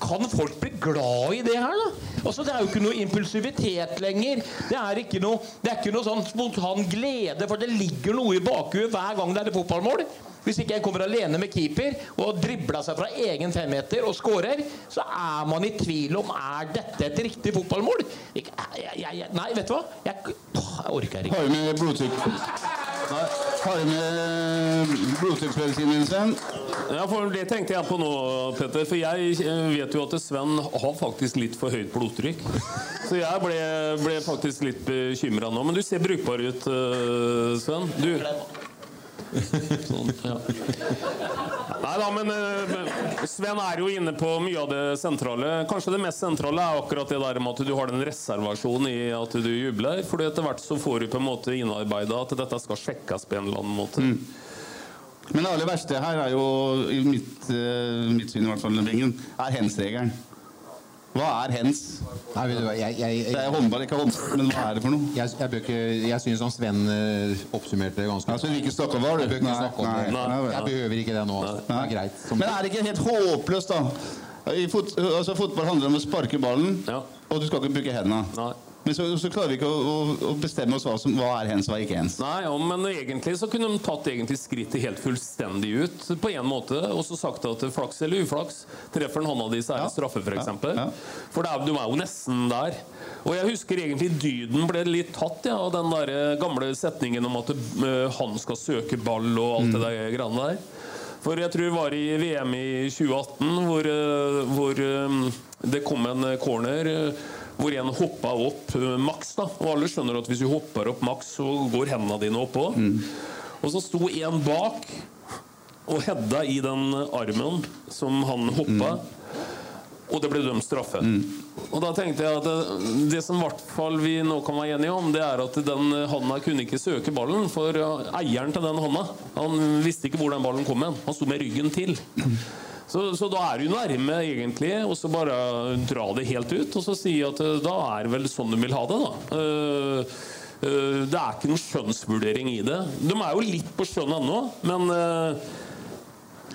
kan folk bli glad i det her, da? Altså, Det er jo ikke noe impulsivitet lenger. Det er ikke noe, det er ikke noe sånn spontan glede, for det ligger noe i bakhuet hver gang det er et fotballmål. Hvis ikke en kommer alene med keeper og dribler seg fra egen femmeter og skårer, så er man i tvil om er dette et riktig fotballmål. Ikke, jeg, jeg, jeg, nei, vet du hva? Jeg, jeg orker ikke. Har du med blodtrykk? Nei. Har du med blodtrykksmedisinen din, Ja, for Det tenkte jeg på nå, Petter. For jeg eh, vet jo at Sven har faktisk litt for høyt blodtrykk. Så jeg ble, ble faktisk litt bekymra nå. Men du ser brukbar ut, eh, Sven. Du Sånn, ja. Nei da, men eh, Sven er jo inne på mye av det sentrale. Kanskje det mest sentrale er akkurat det der med at du har den reservasjonen i at du jubler. For etter hvert så får du på en måte innarbeida at dette skal sjekkes på en eller annen måte. Men det aller verste her er jo, i mitt, eh, mitt syn i hvert fall, er hens-regelen. Hva er hens? Nei, vet du hva, jeg, jeg, Det er håndball, ikke håndball, men hva er det for noe? Jeg, jeg, bør ikke, jeg syns som Sven eh, oppsummerte det ganske Altså, du vil ikke snakke om det, du? Bør ikke Nei, snakke om nei, det. nei, nei. Jeg behøver ikke det nå. Det er greit. Men er det ikke helt håpløst, da? I fot, altså, fotball handler om å sparke ballen, og du skal ikke bruke hendene. Men så, så klarer vi ikke å, å, bestemme oss hva, som, hva er hens og hva er ikke hens. Nei, ja, men egentlig så kunne de tatt egentlig skrittet helt fullstendig ut på en måte, og så sagt at flaks eller uflaks. Treffer han hånda di, så er det straffe, f.eks. For, for det er, du er jo nesten der. Og jeg husker egentlig dyden ble litt tatt ja, av den der eh, gamle setningen om at uh, han skal søke ball og alt det der greiene der. For jeg tror det var i VM i 2018 hvor, uh, hvor eh, det kom en corner hvor en hoppa opp eh, maks. da Og alle skjønner at hvis du hopper opp maks, så går hendene dine oppå. Og så sto en bak og hedda i den armen som han hoppa. Og det ble dømt straffe. Og da tenkte jeg at det, det som i hvert fall vi nå kan være enige om, det er at den handa kunne ikke søke ballen. For eieren til den handa Han visste ikke hvor den ballen kom hen. Han sto med ryggen til. Så, så da er du nærme, egentlig, og så bare dra det helt ut. Og så si at eh, da er det vel sånn du vil ha det, da. Uh, uh, det er ikke noen skjønnsvurdering i det. De er jo litt på skjønn ennå, men eh,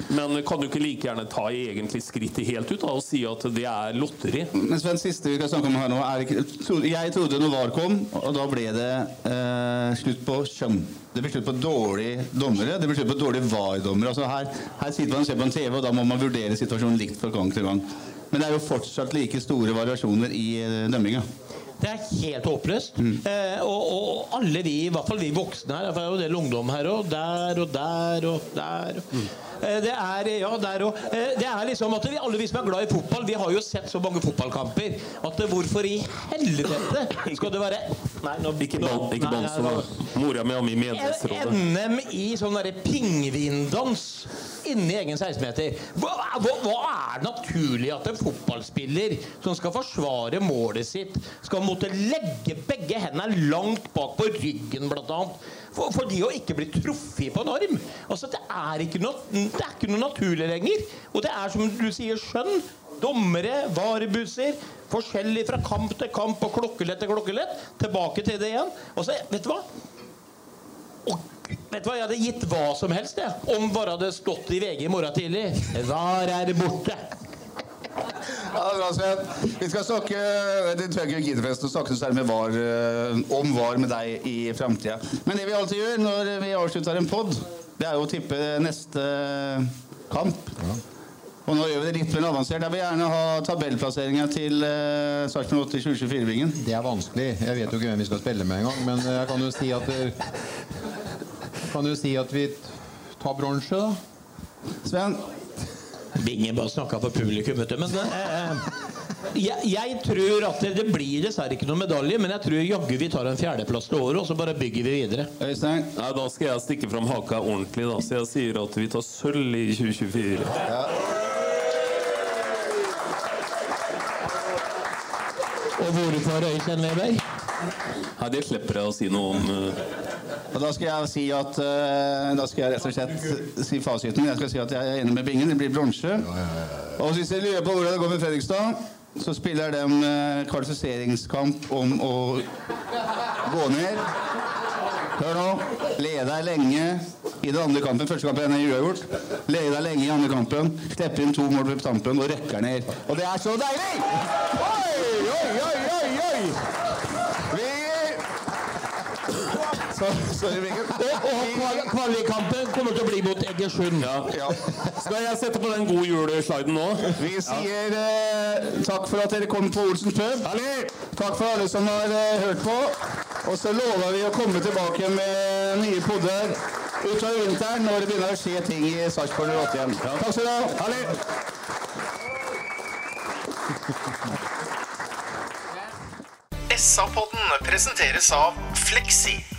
men kan du ikke like gjerne ta egentlig skrittet helt ut da, og si at det er lotteri? Men Sven, siste vi skal snakke om her nå er ikke, Jeg trodde når VAR kom, og da ble det eh, slutt på skjønn. Det ble slutt på dårlige dommere, det ble slutt på dårlige VAR-dommere. Altså her, her sitter man og ser på en TV, og da må man vurdere situasjonen likt fra gang til gang. Men det er jo fortsatt like store variasjoner i eh, dømminga. Det er helt håpløst. Eh, og, og alle vi, i hvert fall vi voksne her, for det er jo en del ungdom her òg, der og der og der. Eh, det er ja, der og eh, Det er liksom at vi, alle vi som er glad i fotball, vi har jo sett så mange fotballkamper at eh, hvorfor i helvete skal det være Nei, nå, Ikke, ban, ikke Nei, banso. Mora mi har mye medlemsråd. NM i sånn derre pingvindans inni egen 16-meter. Hva, hva, hva er naturlig at en fotballspiller som skal forsvare målet sitt, skal måtte legge begge hendene langt bak på ryggen, blant annet? For, for de å ikke bli truffet på en arm. Altså, det er ikke noe, det er ikke noe naturlig lenger. Og det er som du sier, skjønn. Dommere, varebusser. Forskjellig fra kamp til kamp og klokkelett til klokkelett. Tilbake til det igjen. Og så, vet du hva? Og, vet du hva, Jeg hadde gitt hva som helst jeg, om bare hadde stått i VG i morgen tidlig. VAR er borte. Ja, det er bra, Sven. Vi skal snakke det tror jeg ikke å snakke så særlig med var, eh, om VAR med deg i framtida. Men det vi alltid gjør når vi avslutter en pod, det er jo å tippe neste kamp. Og nå gjør vi det litt mer avansert. Jeg vil gjerne ha tabellplasseringa til uh, Sarpsborg 8 i 2024-vingen. Det er vanskelig. Jeg vet jo ikke hvem vi skal spille med engang. Men jeg kan jo si at Kan jo si at vi tar bronse, da. Sven? Bingen bare snakka for publikum, vet du. Men eh, jeg, jeg tror at det, det blir dessverre ikke noen medalje, men jeg tror jaggu vi tar en fjerdeplass til året, og så bare bygger vi videre. Øystein? Nei, Da skal jeg stikke fram haka ordentlig, da. Så jeg sier at vi tar sølv i 2024. Og hvorfor Øystein Weber? Nei, det slipper jeg å si noe om. Uh... Og da skal jeg si at uh, Da skal jeg rett og slett si fasiten. Jeg skal si at jeg er enig med Bingen. Det blir bronse. Og hvis dere lurer på hvordan det går med Fredrikstad, så spiller de eh, kvalifiseringskamp om å gå ned. Hør nå. Leder lenge i den andre kampen. Første kampen er uavgjort. Leder lenge i andre kampen. Slipper inn to mål på tampen og røkker ned. Og det er så deilig! Oi, oi, oi, oi, oi! Vi så, *laughs* Og, og kvalikkampen kommer til å bli mot Egersund. Ja. Skal jeg sette på den god jul-sliden nå? Vi sier eh, takk for at dere kom på Olsens pub. Takk for alle som har eh, hørt på. Og så lover vi å komme tilbake med nye podder utover vinteren når det begynner å skje ting i Sarpsborg 08 igjen. Takk skal du ha. Herlig. SA-podden presenteres av Fleksi.